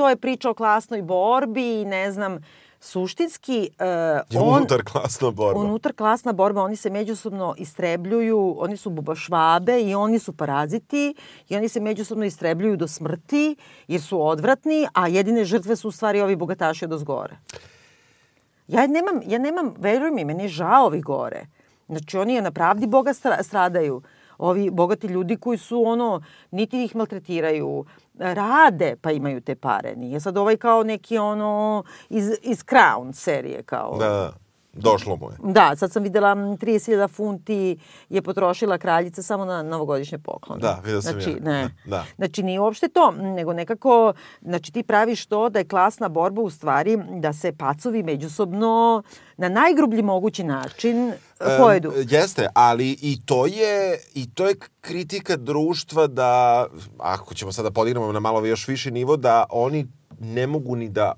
to je priča o klasnoj borbi i ne znam, suštinski uh, on... unutar klasna borba. Unutar klasna borba, oni se međusobno istrebljuju, oni su bubašvabe i oni su paraziti i oni se međusobno istrebljuju do smrti jer su odvratni, a jedine žrtve su u stvari ovi bogataši od ozgore. Ja nemam, ja nemam, veruj mi, meni je žao ovi gore. Znači, oni je na pravdi Boga stra, stradaju. Ovi bogati ljudi koji su ono, niti ih maltretiraju, rade pa imaju te pare. Nije sad ovaj kao neki ono iz, iz Crown serije kao. Da, da. Došlo mu je. Da, sad sam videla 30.000 funti je potrošila kraljica samo na novogodišnje poklone. Da, vidio sam znači, ja. Ne. Da. Znači, nije uopšte to, nego nekako, znači ti praviš to da je klasna borba u stvari da se pacovi međusobno na najgrublji mogući način pojedu. Um, jeste, ali i to je i to je kritika društva da ako ćemo sada podignemo na malo još viši nivo da oni ne mogu ni da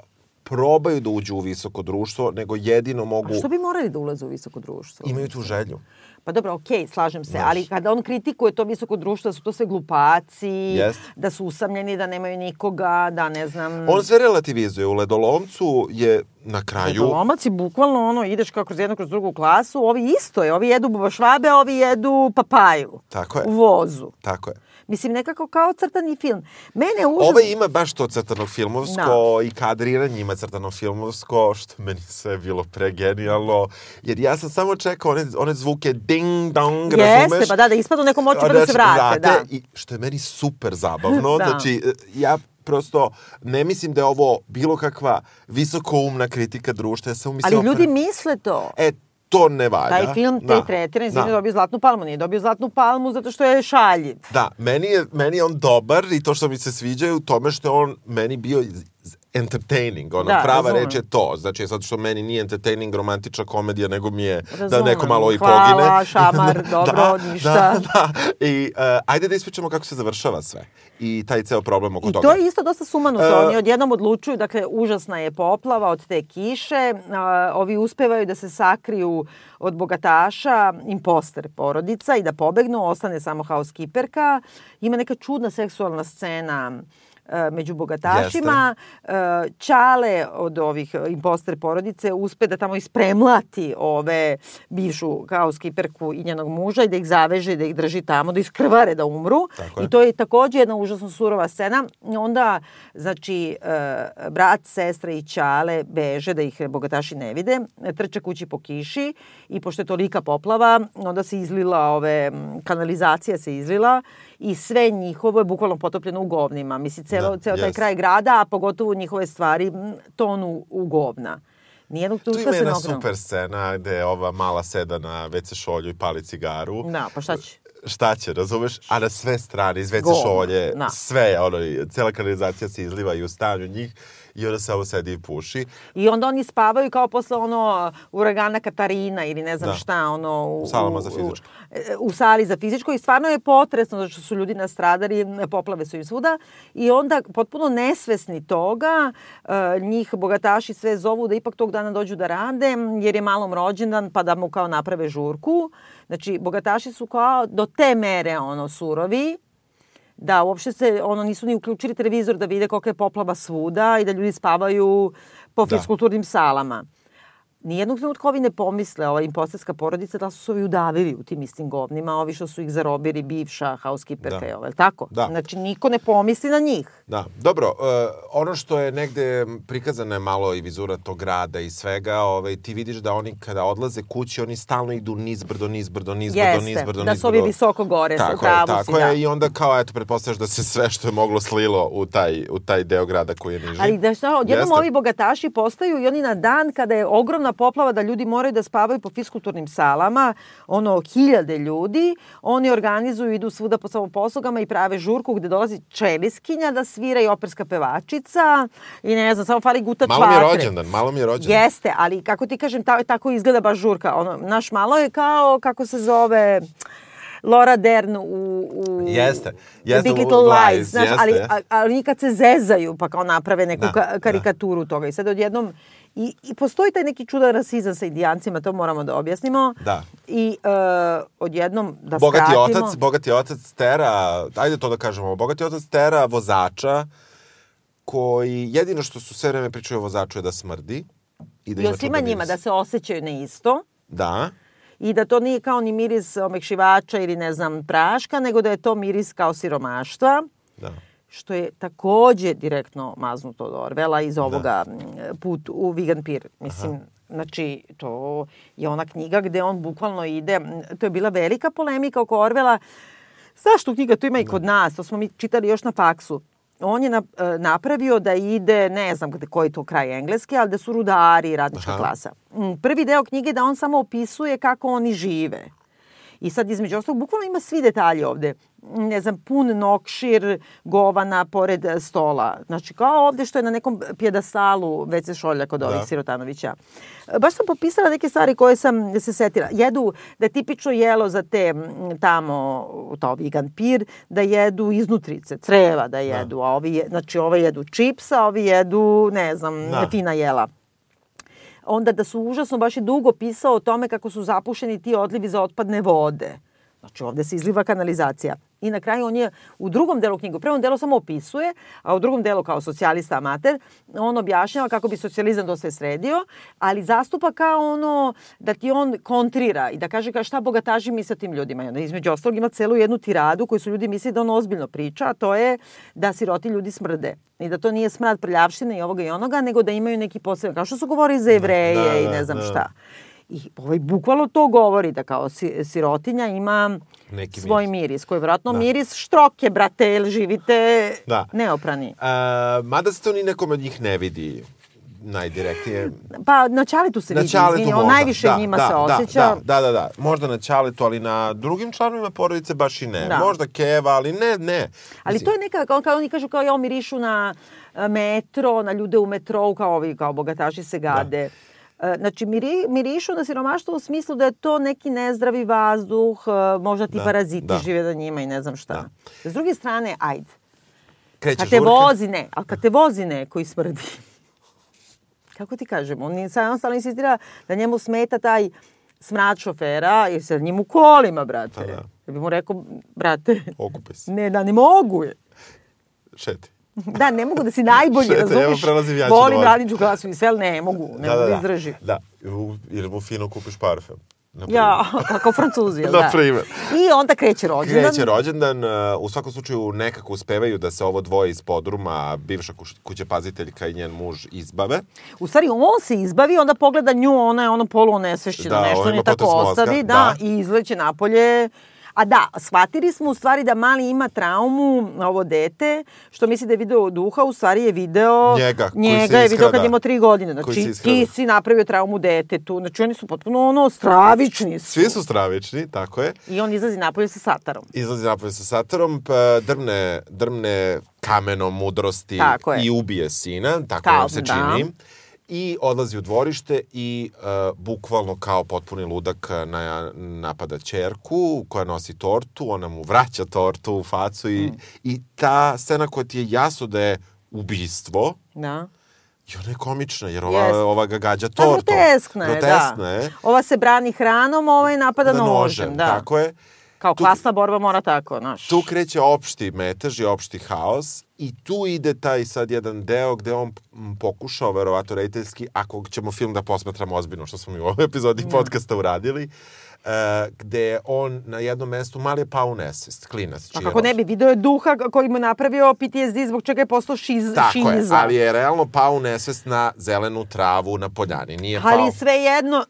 probaju da uđu u visoko društvo, nego jedino mogu... A što bi morali da ulaze u visoko društvo? Imaju tu želju. Pa dobro, okej, okay, slažem se, Znaš. ali kada on kritikuje to visoko društvo, da su to sve glupaci, Jest. da su usamljeni, da nemaju nikoga, da ne znam... On sve relativizuje. U Ledolomcu je na kraju... Lomac je bukvalno ono, ideš kao kroz jednu, kroz drugu klasu, ovi isto je, ovi jedu bubašvabe, ovi jedu papaju. Tako je. U vozu. Tako je. Mislim, nekako kao crtani film. Mene užasno... Ovaj ima baš to crtano filmovsko da. i kadriranje ima crtano filmovsko, što meni sve bilo pregenijalno. Jer ja sam samo čekao one, one zvuke ding dong, Jeste, razumeš? pa da, da ispadu nekom oči pa da se vrate. Da. I što je meni super zabavno. da. Znači, ja prosto ne mislim da je ovo bilo kakva visokoumna kritika društva. Ja sam Ali ljudi misle to. E, to ne valja. Taj film te da. tretira, izvini, da. dobio Zlatnu palmu. Nije dobio Zlatnu palmu zato što je šaljiv. Da, meni je, meni je on dobar i to što mi se sviđa je u tome što je on meni bio entertaining, ona da, prava razumem. reč je to. Znači, zato što meni nije entertaining romantična komedija, nego mi je razumem. da neko malo i Hvala, pogine. Hvala, šamar, dobro, da, ništa. Da, da. I uh, ajde da ispričamo kako se završava sve. I taj ceo problem oko I toga. to je isto dosta sumanuto. Uh, Oni odjednom odlučuju, dakle, užasna je poplava od te kiše. Uh, ovi uspevaju da se sakriju od bogataša, imposter porodica i da pobegnu, ostane samo housekeeperka. Ima neka čudna seksualna scena među bogatašima. Jeste. Čale od ovih imposter porodice uspe da tamo ispremlati ove bivšu housekeeperku i njenog muža i da ih zaveže, da ih drži tamo, da iskrvare da umru. Tako I to je takođe jedna užasno surova scena. Onda, znači, brat, sestra i čale beže da ih bogataši ne vide, trče kući po kiši i pošto je tolika poplava, onda se izlila ove, kanalizacija se izlila i sve njihovo je bukvalno potopljeno u govnima. Mislim, celo, da, ceo taj yes. kraj grada, a pogotovo njihove stvari tonu u govna. Nijednog tu ima jedna super scena gde ova mala seda na WC šolju i pali cigaru. Da, pa šta će? Šta će, razumeš? A na sve strane, iz WC šolje, da. sve, ono, cela kanalizacija se izliva i u stanju njih i onda se ovo sedi i puši. I onda oni spavaju kao posle ono uragana Katarina ili ne znam Da. šta, ono... U, U salama za fizičko. U, u sali za fizičko i stvarno je potresno zato što su ljudi nastradali, poplave su im svuda i onda potpuno nesvesni toga uh, njih bogataši sve zovu da ipak tog dana dođu da rade jer je malom rođendan pa da mu kao naprave žurku. Znači, bogataši su kao do te mere ono surovi da uopšte se ono nisu ni uključili televizor da vide kolika je poplava svuda i da ljudi spavaju po Da. fiskulturnim salama. Nijednog trenutka ovi ne pomisle, ova imposterska porodica, da su se ovi udavili u tim istim govnima, ovi što su ih zarobili, bivša housekeeperka Da. je li tako? Da. Znači, niko ne pomisli na njih. Da, dobro, uh, ono što je negde prikazano je malo i vizura tog grada i svega, ovaj, ti vidiš da oni kada odlaze kući, oni stalno idu nizbrdo, nizbrdo, nizbrdo, Jeste, nizbrdo, da su ovi visoko gore, tako pravu je, si, tako da. je, i onda kao, eto, pretpostavljaš da se sve što je moglo slilo u taj, u taj deo grada koji je niži. Ali da šta, odjednom ovi bogataši postaju i oni na dan kada je ogromna poplava da ljudi moraju da spavaju po fiskulturnim salama, ono hiljade ljudi, oni organizuju, idu svuda po samoposlugama i prave žurku gde dolazi čeliskinja da svira i operska pevačica i ne znam, samo fali gutač Malo mi je rođendan, malo mi je rođendan. Jeste, ali kako ti kažem, ta, tako izgleda baš žurka. Ono, naš malo je kao, kako se zove, Laura Dern u, u Jeste, jeste, Big Little Lies, Lies, znaš, jeste, ali, ali kad se zezaju pa kao naprave neku Da, ka, da. karikaturu toga i sad odjednom I, I postoji taj neki čudan rasizam sa indijancima, to moramo da objasnimo. Da. I uh, odjednom da bogati skratimo. otac, bogati otac tera, ajde to da kažemo, bogati otac tera vozača koji jedino što su sve vreme pričaju o vozaču je da smrdi I, da I ima o svima čudan njima, da se osjećaju na isto Da, i da to nije kao ni miris omekšivača ili ne znam praška, nego da je to miris kao siromaštva, da. Što je takođe direktno maznuto od Orvela iz ovoga m, put u Vegan Pir. Mislim, znači, to je ona knjiga gde on bukvalno ide, to je bila velika polemika oko Orvela. Zašto knjiga to ima i kod nas? To smo mi čitali još na faksu. On je na, e, napravio da ide, ne znam gde, koji to kraj engleske, ali da su rudari i radnička Aha. klasa. Prvi deo knjige je da on samo opisuje kako oni žive. I sad između ostalog, bukvalno ima svi detalji ovde. Ne znam, pun nokšir govana pored e, stola. Znači, kao ovde što je na nekom pjedastalu WC šolja kod ovih Da. Sirotanovića. E, Baš sam popisala neke stvari koje sam se setila. Jedu da je tipično jelo za te tamo, to vegan pir, da jedu iznutrice, creva da jedu. A ovi, znači, ovi jedu čipsa, ovi jedu, ne znam, Da. fina jela onda da su užasno baš je dugo pisao o tome kako su zapušeni ti odlivi za otpadne vode. Znači ovde se izliva kanalizacija. I na kraju on je u drugom delu knjigu, u prvom delu samo opisuje, a u drugom delu kao socijalista amater, on objašnjava kako bi socijalizam to sve sredio, ali zastupa kao ono da ti on kontrira i da kaže kao šta bogataži mi sa tim ljudima. I onda između ostalog ima celu jednu tiradu koju su ljudi mislili da on ozbiljno priča, a to je da siroti ljudi smrde. I da to nije smrad prljavštine i ovoga i onoga, nego da imaju neki poseban, kao što su govorili za jevreje Da, i da, ne znam da. šta. I ovaj, bukvalno to govori da kao si, sirotinja ima Neki svoj miris. miris, koji je vjerojatno Da. miris štroke, brate, jer živite Da. neoprani. A, mada se to ni nekom od njih ne vidi najdirektnije. Pa na Čaletu se Na vidi, Ćaletu izvini, on možda. najviše da, njima da, se da, osjeća. Da, da, da, da. Možda na Ćaletu, ali na drugim članovima porodice baš i ne. Da. Možda Keva, ali ne, ne. Ali Mislim, to je neka, kao, kao oni kažu, kao ja mirišu na e, metro, na ljude u metrou, kao ovi, kao bogataši se gade. E, Znači, miri, mirišu na siromaštvo u smislu da je to neki nezdravi vazduh, e, možda ti Da, paraziti da. žive na njima i ne znam šta. S druge strane, ajde, kreće kad te žurka. vozi ne, ali kad te vozi ne koji smrdi, kako ti kažem, on jednostavno insistira da njemu smeta taj smrad šofera, jer se njim u kolima, brate. Pa da. Ja bih mu rekao, brate, Okupe se. ne, da ne mogu je. Šeti. Da, ne mogu da si najbolji, Šete, evo, razumiješ? prelazim ja ću Volim da radničku klasu i sve, ali ne mogu, ne mogu da, izdrži. Da, U- ili mu fino kupiš parfem. na. Ja, kako francuzi, jel Na da? primer. I onda kreće rođendan. Kreće rođendan, uh, u svakom slučaju nekako uspevaju da se ovo dvoje iz podruma, bivša kuć- kućepaziteljka i njen muž izbave. U stvari, on se izbavi, onda pogleda nju, ona je ono polu onesvešćena, Da, nešto ima tako ostavi, da, da. i izleće napolje. A da, shvatili smo u stvari da mali ima traumu, ovo dete, što misli da je video duha, u stvari je video... Njega, njega je video kad je imao tri godine. Znači, iskrada. ti si napravio traumu detetu. Znači, oni su potpuno ono, stravični su. Svi su stravični, tako je. I on izlazi napolje sa satarom. Izlazi napolje sa satarom, pa drmne, drmne kamenom mudrosti i ubije sina, tako Kao, nam se da. I odlazi u dvorište i uh, bukvalno kao potpuni ludak na, napada čerku koja nosi tortu, ona mu vraća tortu u facu i, Mm. i ta scena koja ti je jasno da je ubistvo, Da. i ona je komična jer ova, Jest. ova ga gađa Pa tortom. groteskna je, Groteskna da. je. Ova se brani hranom, ovaj napada Da, nožem. Da. Tako je. Kao Tu- klasna borba mora tako, znaš. Tu kreće opšti metež i opšti haos i tu ide taj sad jedan deo gde on pokušao, verovato rediteljski, ako ćemo film da posmatramo ozbiljno, što smo mi u ovoj epizodi podcasta uradili, e, gde je on na jednom mestu mali je pao u nesvest, klinac. Pa je kako ne bi, video je duha koji mu je napravio PTSD zbog čega je postao šiz, Tako je, šiza. ali je realno pao u nesvest na zelenu travu na poljani. Nije pao... Ali sve jedno,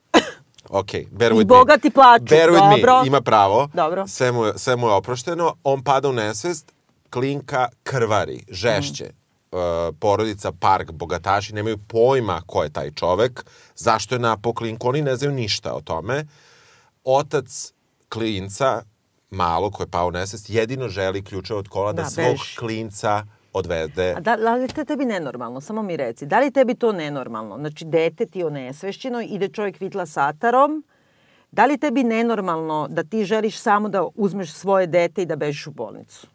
Ok, bear with me. bogati plaču, Bear with dobro. me, ima pravo. Dobro. Sve mu, sve mu je oprošteno. On pada u nesvest, klinka krvari, žešće. Mm. E, porodica, park, bogataši nemaju pojma ko je taj čovek, zašto je napao klinku, oni ne znaju ništa o tome. Otac klinca, malo koji je pao u nesvest, jedino želi ključeve od kola da, Da, svog beži. klinca odvede. A da, da li te tebi nenormalno? Samo mi reci. Da li tebi to nenormalno? Znači, dete ti je onesvešćeno, ide čovjek vitla satarom. Da li tebi nenormalno da ti želiš samo da uzmeš svoje dete i da bežiš u bolnicu?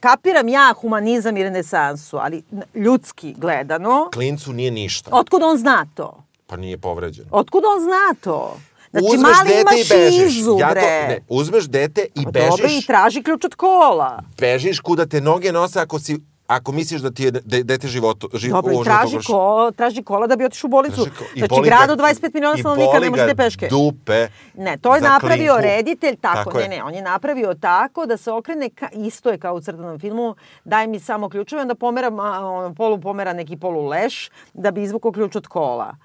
Kapiram ja humanizam i renesansu, ali ljudski gledano, Klincu nije ništa, otkud on zna to? pa nije povređen. Otkud on zna to? Znači, uzmeš mali dete i bežiš. šizu, ja to, ne, uzmeš dete i Pa bežiš. Dobro, i traži ključ od kola. bežiš kuda te noge nose ako si ako misliš da ti je de, dete životo, živ, Dobro, i traži, ko, traži kola da bi otišao u bolnicu. Traži ko- Znači, boli grad od 25 miliona stanovnika ne možete peške. dupe Ne, to je napravio klinku. reditelj tako. Tako ne, ne, on je napravio tako da se okrene, ka, isto je kao u crtanom filmu, daj mi samo ključeve, onda pomera, ono, polu pomera neki polu leš da bi izvukao ključ od kola.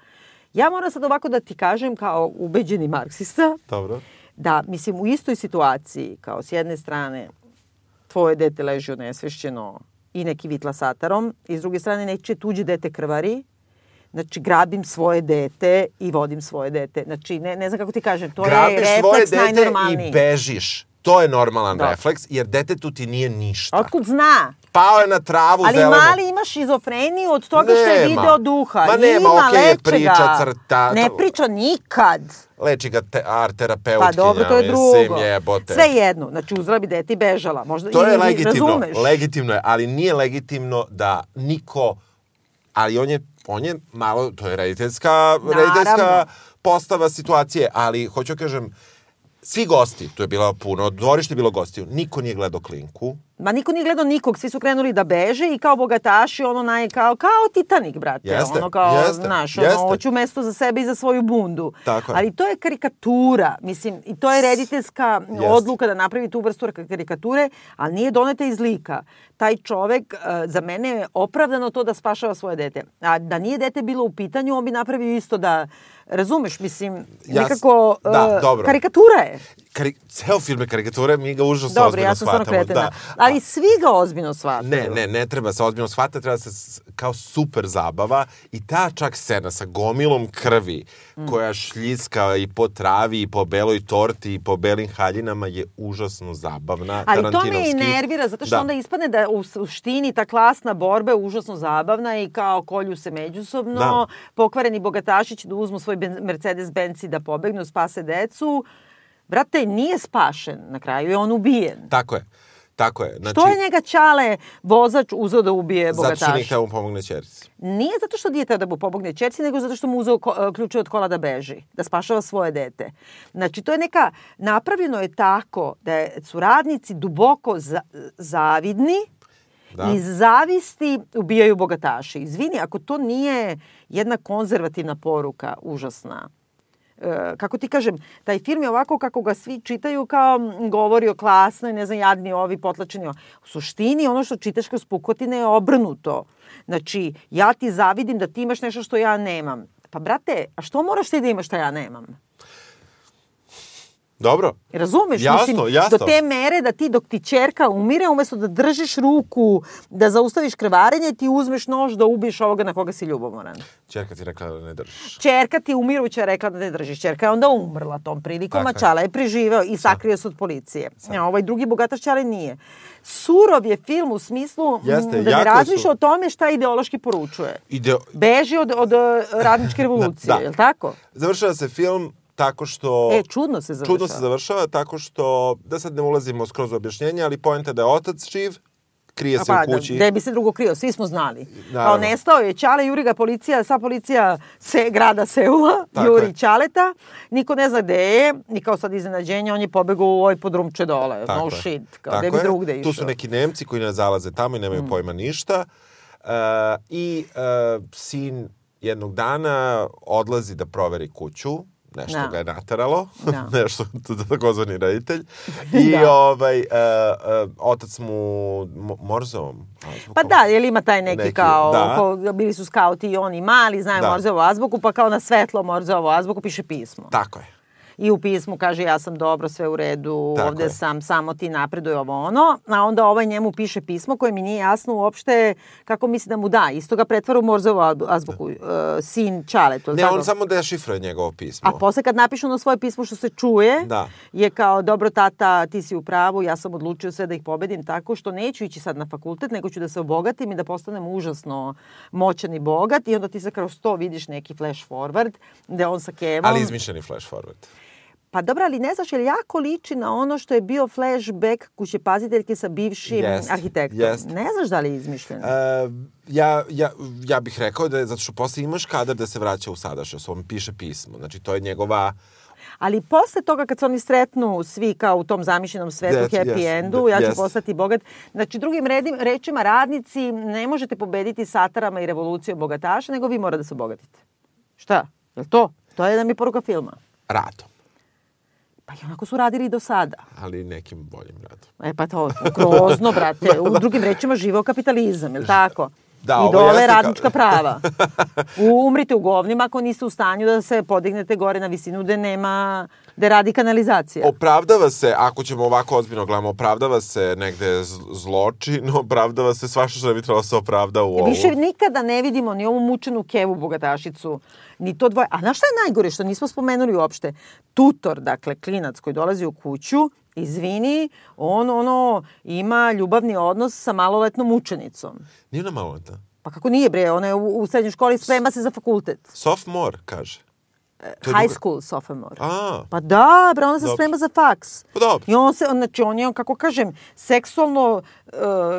Ja moram sad ovako da ti kažem kao ubeđeni marksista, Dobro. da, mislim, u istoj situaciji, kao s jedne strane, tvoje dete leži onesvešćeno i neki vitla satarom, i s druge strane nečije tuđe dete krvari, Znači, grabim svoje dete i vodim svoje dete. Znači, ne, ne znam kako ti kažem, to Grabiš je svoje refleks dete najnormalniji. i bežiš. To je normalan Da. refleks, jer detetu ti nije ništa. Otkud zna? Pao je na travu Ali zelenu. mali ima šizofreniju od toga što je Nema. video duha. Ma nema, ima, okej, leče priča, ga. crta, Ne priča nikad. Leči ga te, art terapeutkinja. Pa dobro, to je mislim, drugo. jebote. Sve jedno. Znači, uzela bi dete i bežala. Možda, To je legitimno, Razumeš? legitimno je, ali nije legitimno da niko, ali on je, on je malo, to je rediteljska, rediteljska postava situacije, ali hoću kažem, svi gosti, tu je bilo puno, dvorište je bilo gostiju, niko nije gledao klinku, Ma niko nije gledao nikog, svi su krenuli da beže i kao bogataši, ono naj, kao, kao Titanic, brate. Jeste, ono kao, jeste, znaš, jeste. ono, hoću mesto za sebe i za svoju bundu. Tako je. Ali to je karikatura, mislim, i to je rediteljska Jeste. odluka da napravi tu vrstu karikature, ali nije doneta iz lika. Taj čovek, e, za mene je opravdano to da spašava svoje dete. A da nije dete bilo u pitanju, on bi napravio isto da, razumeš, mislim, Ja nekako, da, e, dobro. karikatura je. Kari, ceo film je karikature, mi ga užasno Dobro, ozbiljno ja sam stvarno shvatamo. kretena. Da. Ali svi ga ozbiljno shvataju. Ne, ne, ne treba se ozbiljno shvatati, treba se kao super zabava i ta čak scena sa gomilom krvi Mm. koja šljiska i po travi i po beloj torti i po belim haljinama je užasno zabavna. Ali to me i nervira, zato što Da. onda ispadne da u suštini ta klasna borba je užasno zabavna i kao kolju se međusobno, Da. pokvareni bogataši će da uzmu svoj ben- Mercedes Benz i da pobegnu, spase decu. Brate, nije spašen, na kraju je on ubijen. Tako je. Tako je. Znači, Što je njega Čale vozač uzeo da ubije Zato što nije bogataša? hteo mu pomogne čerici. Nije zato što nije teo da mu pomogne čerci, nego zato što mu uzeo ko, ključe od kola da beži, da spašava svoje dete. Znači, to je neka, napravljeno je tako da je- su radnici duboko za, zavidni, Da. Iz zavisti ubijaju bogataši. Izvini, ako to nije jedna konzervativna poruka, užasna. E, kako ti kažem, taj film je ovako kako ga svi čitaju kao govori o klasnoj, ne znam, jadni ovi, potlačeni ovi. U suštini ono što čitaš kroz pukotine je obrnuto. Znači, ja ti zavidim da ti imaš nešto što ja nemam. Pa, brate, a što moraš ti da imaš što ja nemam? Dobro. Razumeš? Jasno, Mislim, jasno. Do te mere da ti dok ti čerka umire, umesto da držiš ruku, da zaustaviš krvarenje, ti uzmeš nož da ubiješ ovoga na koga si ljubomoran. Čerka ti rekla da ne držiš. Čerka ti umiruća rekla da ne držiš. Čerka je onda umrla tom prilikom, Tako a. Čala je preživeo i sakrio se od policije. A ovaj drugi bogataš Čale nije. Surov je film u smislu Jeste, da ne razmišlja su- o tome šta ideološki poručuje. Ideo, Beži od, od eh, radničke revolucije, Da. je li tako? završava se film tako što... E, čudno se završava. Čudno se završava tako što, da sad ne ulazimo skroz u objašnjenje, ali poenta da je otac živ, krije se pa, u kući. Da, gde bi se drugo krio, svi smo znali. Kao Naravno. nestao je Ćale, juri ga policija, sva policija se, grada Seula, Tako juri je. Ćaleta, niko ne zna gde je, i kao sad iznenađenja, on je pobegao u ovaj podrumče dole, Tako no je. shit, kao Tako gde bi drugde išao. Tu su neki Nemci koji ne zalaze tamo i nemaju Mm. pojma ništa. E, I e, sin jednog dana odlazi da proveri kuću, nešto Da. ga je nateralo, Da. nešto, takozvani reditelj. I Da. ovaj, e, e, otac mu mo- morzovom. azbukom. Pa da, jer ima taj neki, Neki, kao, da. ko, bili su skauti i oni mali, znaju Da. Morzeovu azbuku, pa kao na svetlo Morzeovu azbuku piše pismo. Tako je. I u pismu kaže ja sam dobro, sve u redu, Tako ovde je. sam, samo ti napreduj ovo ono. A onda ovaj njemu piše pismo koje mi nije jasno uopšte kako misli da mu da. Isto ga pretvara u Morzeovu az- azbuku, uh, sin Čaletu. Ne, on samo dešifruje njegovo pismo. A posle kad napišu na svoje pismo što se čuje, Da. je kao, dobro tata, ti si u pravu, ja sam odlučio sve da ih pobedim tako što neću ići sad na fakultet, nego ću da se obogatim i da postanem užasno moćan i bogat. I onda ti se kroz to vidiš neki flash forward, gde on sa Kevom... Ali izmišljeni flash forward. Pa dobro, ali ne znaš, jer jako liči na ono što je bio flashback kuće paziteljke sa bivšim Jest, arhitektom. jest. Ne znaš da li je izmišljen? E, ja, ja, ja bih rekao da je, zato što posle imaš kadar da se vraća u sadašnjost, on piše pismo. Znači, to je njegova Ali posle toga kad se oni sretnu svi kao u tom zamišljenom svetu, Yes, happy yes, endu, ja ću yes. postati bogat. Znači, drugim redim, rečima, radnici ne možete pobediti satarama i revolucijom bogataša, nego vi morate da se obogatite. Šta? Je to? To je da mi poruka filma. Radom. Pa i onako su radili i do sada. Ali nekim boljim radom. E pa to, grozno, brate. U drugim rečima živeo kapitalizam, je li tako? Da, I dole ka- radnička prava. U, umrite u govnima ako niste u stanju da se podignete gore na visinu gde nema, gde radi kanalizacija. Opravdava se, ako ćemo ovako ozbiljno gledamo, opravdava se negde zločin, opravdava se svašta što bi trebalo da se opravda u ovu. Više nikada ne vidimo ni ovu mučenu kevu bogatašicu, ni to dvoje. A znaš šta je najgore što nismo spomenuli uopšte? Tutor, dakle, klinac koji dolazi u kuću, izvini, on ono ima ljubavni odnos sa maloletnom učenicom. Nije ona maloletna. Pa kako nije bre, ona je u, u srednjoj školi sprema se za fakultet. Sophomore, kaže. High druga- school sophomore. A, Pa da, bre, ona se Dobro. sprema za faks. Pa dobro. I on se, znači on je, kako kažem, seksualno uh,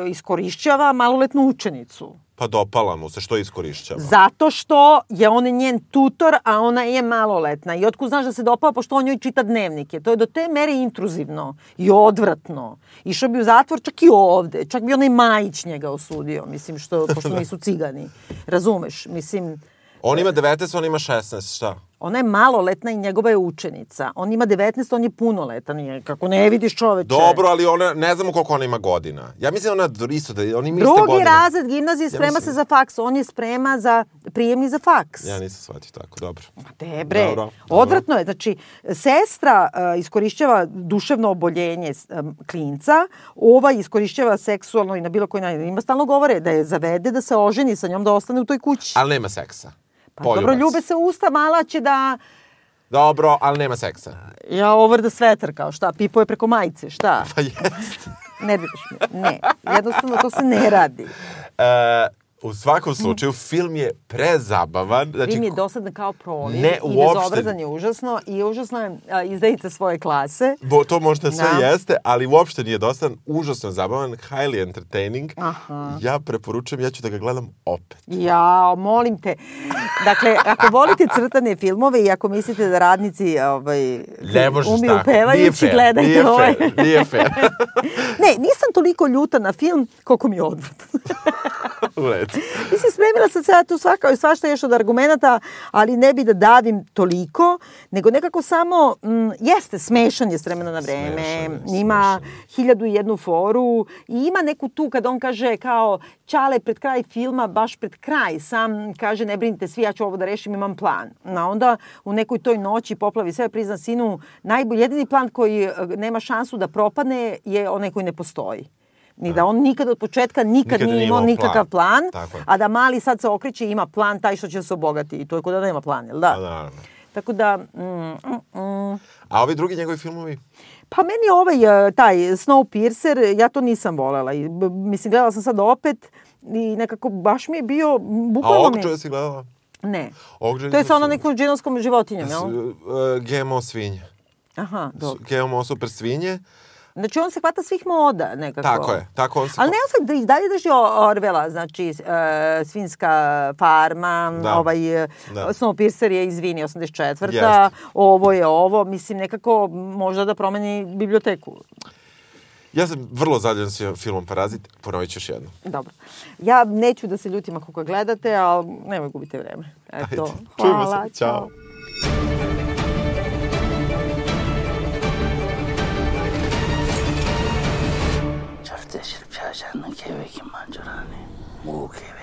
iskorišćava maloletnu učenicu. pa dopala mu se, što iskorišćava. Zato što je on njen tutor, a ona je maloletna. I otkud znaš da se dopao, pošto on njoj čita dnevnike. To je do te mere intruzivno i odvratno. Išao bi u zatvor čak i ovde. Čak bi onaj Majić njega osudio, mislim, što, pošto nisu cigani. Razumeš? Mislim, On ima 19, on ima 16, šta? Ona je maloletna i njegova je učenica. On ima 19, on je punoletan. Je, kako ne vidiš čoveče. Dobro, ali ona, ne znamo koliko ona ima godina. Ja mislim da ona isto, da oni iste Drugi godine. razred gimnazije sprema mislim- se za faks. On je sprema za prijemni za faks. Ja nisam shvatio tako, dobro. Te bre, Dobro, dobro. odvratno je. Znači, sestra uh, iskorišćava duševno oboljenje um, klinca, ova iskorišćava seksualno i na bilo koji način. Ima stalno govore da je zavede, da se oženi sa njom, da ostane u toj kući. Ali nema seksa. Pa dobro, Poljubac. ljube se usta, mala će da... Dobro, ali nema seksa. Ja over the sweater, kao šta, pipo je preko majice, šta? Pa jeste. Nerviraš me. Ne, jednostavno to se ne radi. E, u svakom slučaju, film je prezabavan. Znači, Film je dosadan kao proliv Ne, i bezobrazan je užasno i užasno je a, izdajica svoje klase. Bo, to možda sve Da. jeste, ali uopšte nije dosadan, užasno zabavan, highly entertaining. Aha. Ja preporučujem, ja ću da ga gledam opet. Ja, molim te. Dakle, ako volite crtane filmove i ako mislite da radnici ovaj, Ne možeš umiju tako. Nije pevajući, fair, gledajte nije ovaj. fair, nije fair. ne, nisam toliko ljuta na film koliko mi je odvratan. U redu. Mislim, spremila sam se ja tu svaka, svašta još od argumenta, ali ne bi da davim toliko, nego nekako samo, mm, jeste, smešan je s vremena na vreme, Smešan je, ima hiljadu i jednu foru i ima neku tu kad on kaže kao Ćale pred kraj filma, baš pred kraj, sam kaže ne brinite svi, ja ću ovo da rešim, imam plan. A onda u nekoj toj noći poplavi sve, prizna sinu, najbolji, jedini plan koji e, nema šansu da propadne je onaj koji ne postoji. Ni da on nikad od početka nikad, Nikad nije imao nikakav plan, je. a da mali sad se okreće i ima plan taj što će se obogati. I to je kod da nema plan, jel da? Pa naravno. Tako da, mm, mm, mm. A ovi drugi njegovi filmovi? Pa meni ovaj, e, taj Snowpiercer, ja to nisam volela. I, mislim, gledala sam sad opet i nekako baš mi je bio, A bukvalno mi... čovjeka si gledala? Ne. Ovog To je sa onom nekom džinovskom životinjom, jel? GMO svinje. Aha, dobro. GMO super svinje. Znači, on se hvata svih moda nekako. Tako je, tako on se... Ali ne on se da i dalje drži Orvela, znači e, svinska farma, Da. ovaj e, Da. Snowpiercer je izvini 84. Jeste. Ovo je ovo, mislim nekako možda da promeni biblioteku. Ja sam vrlo zadovoljan s filmom Parazit, ponovit ću još jednom. Dobro. Ja neću da se ljutim ako ga gledate, ali nemoj gubite vreme. Eto. Ajde, čujemo se. Hvala, Ćao. 절대 실패하지 않는 계획이 만조라니 무계획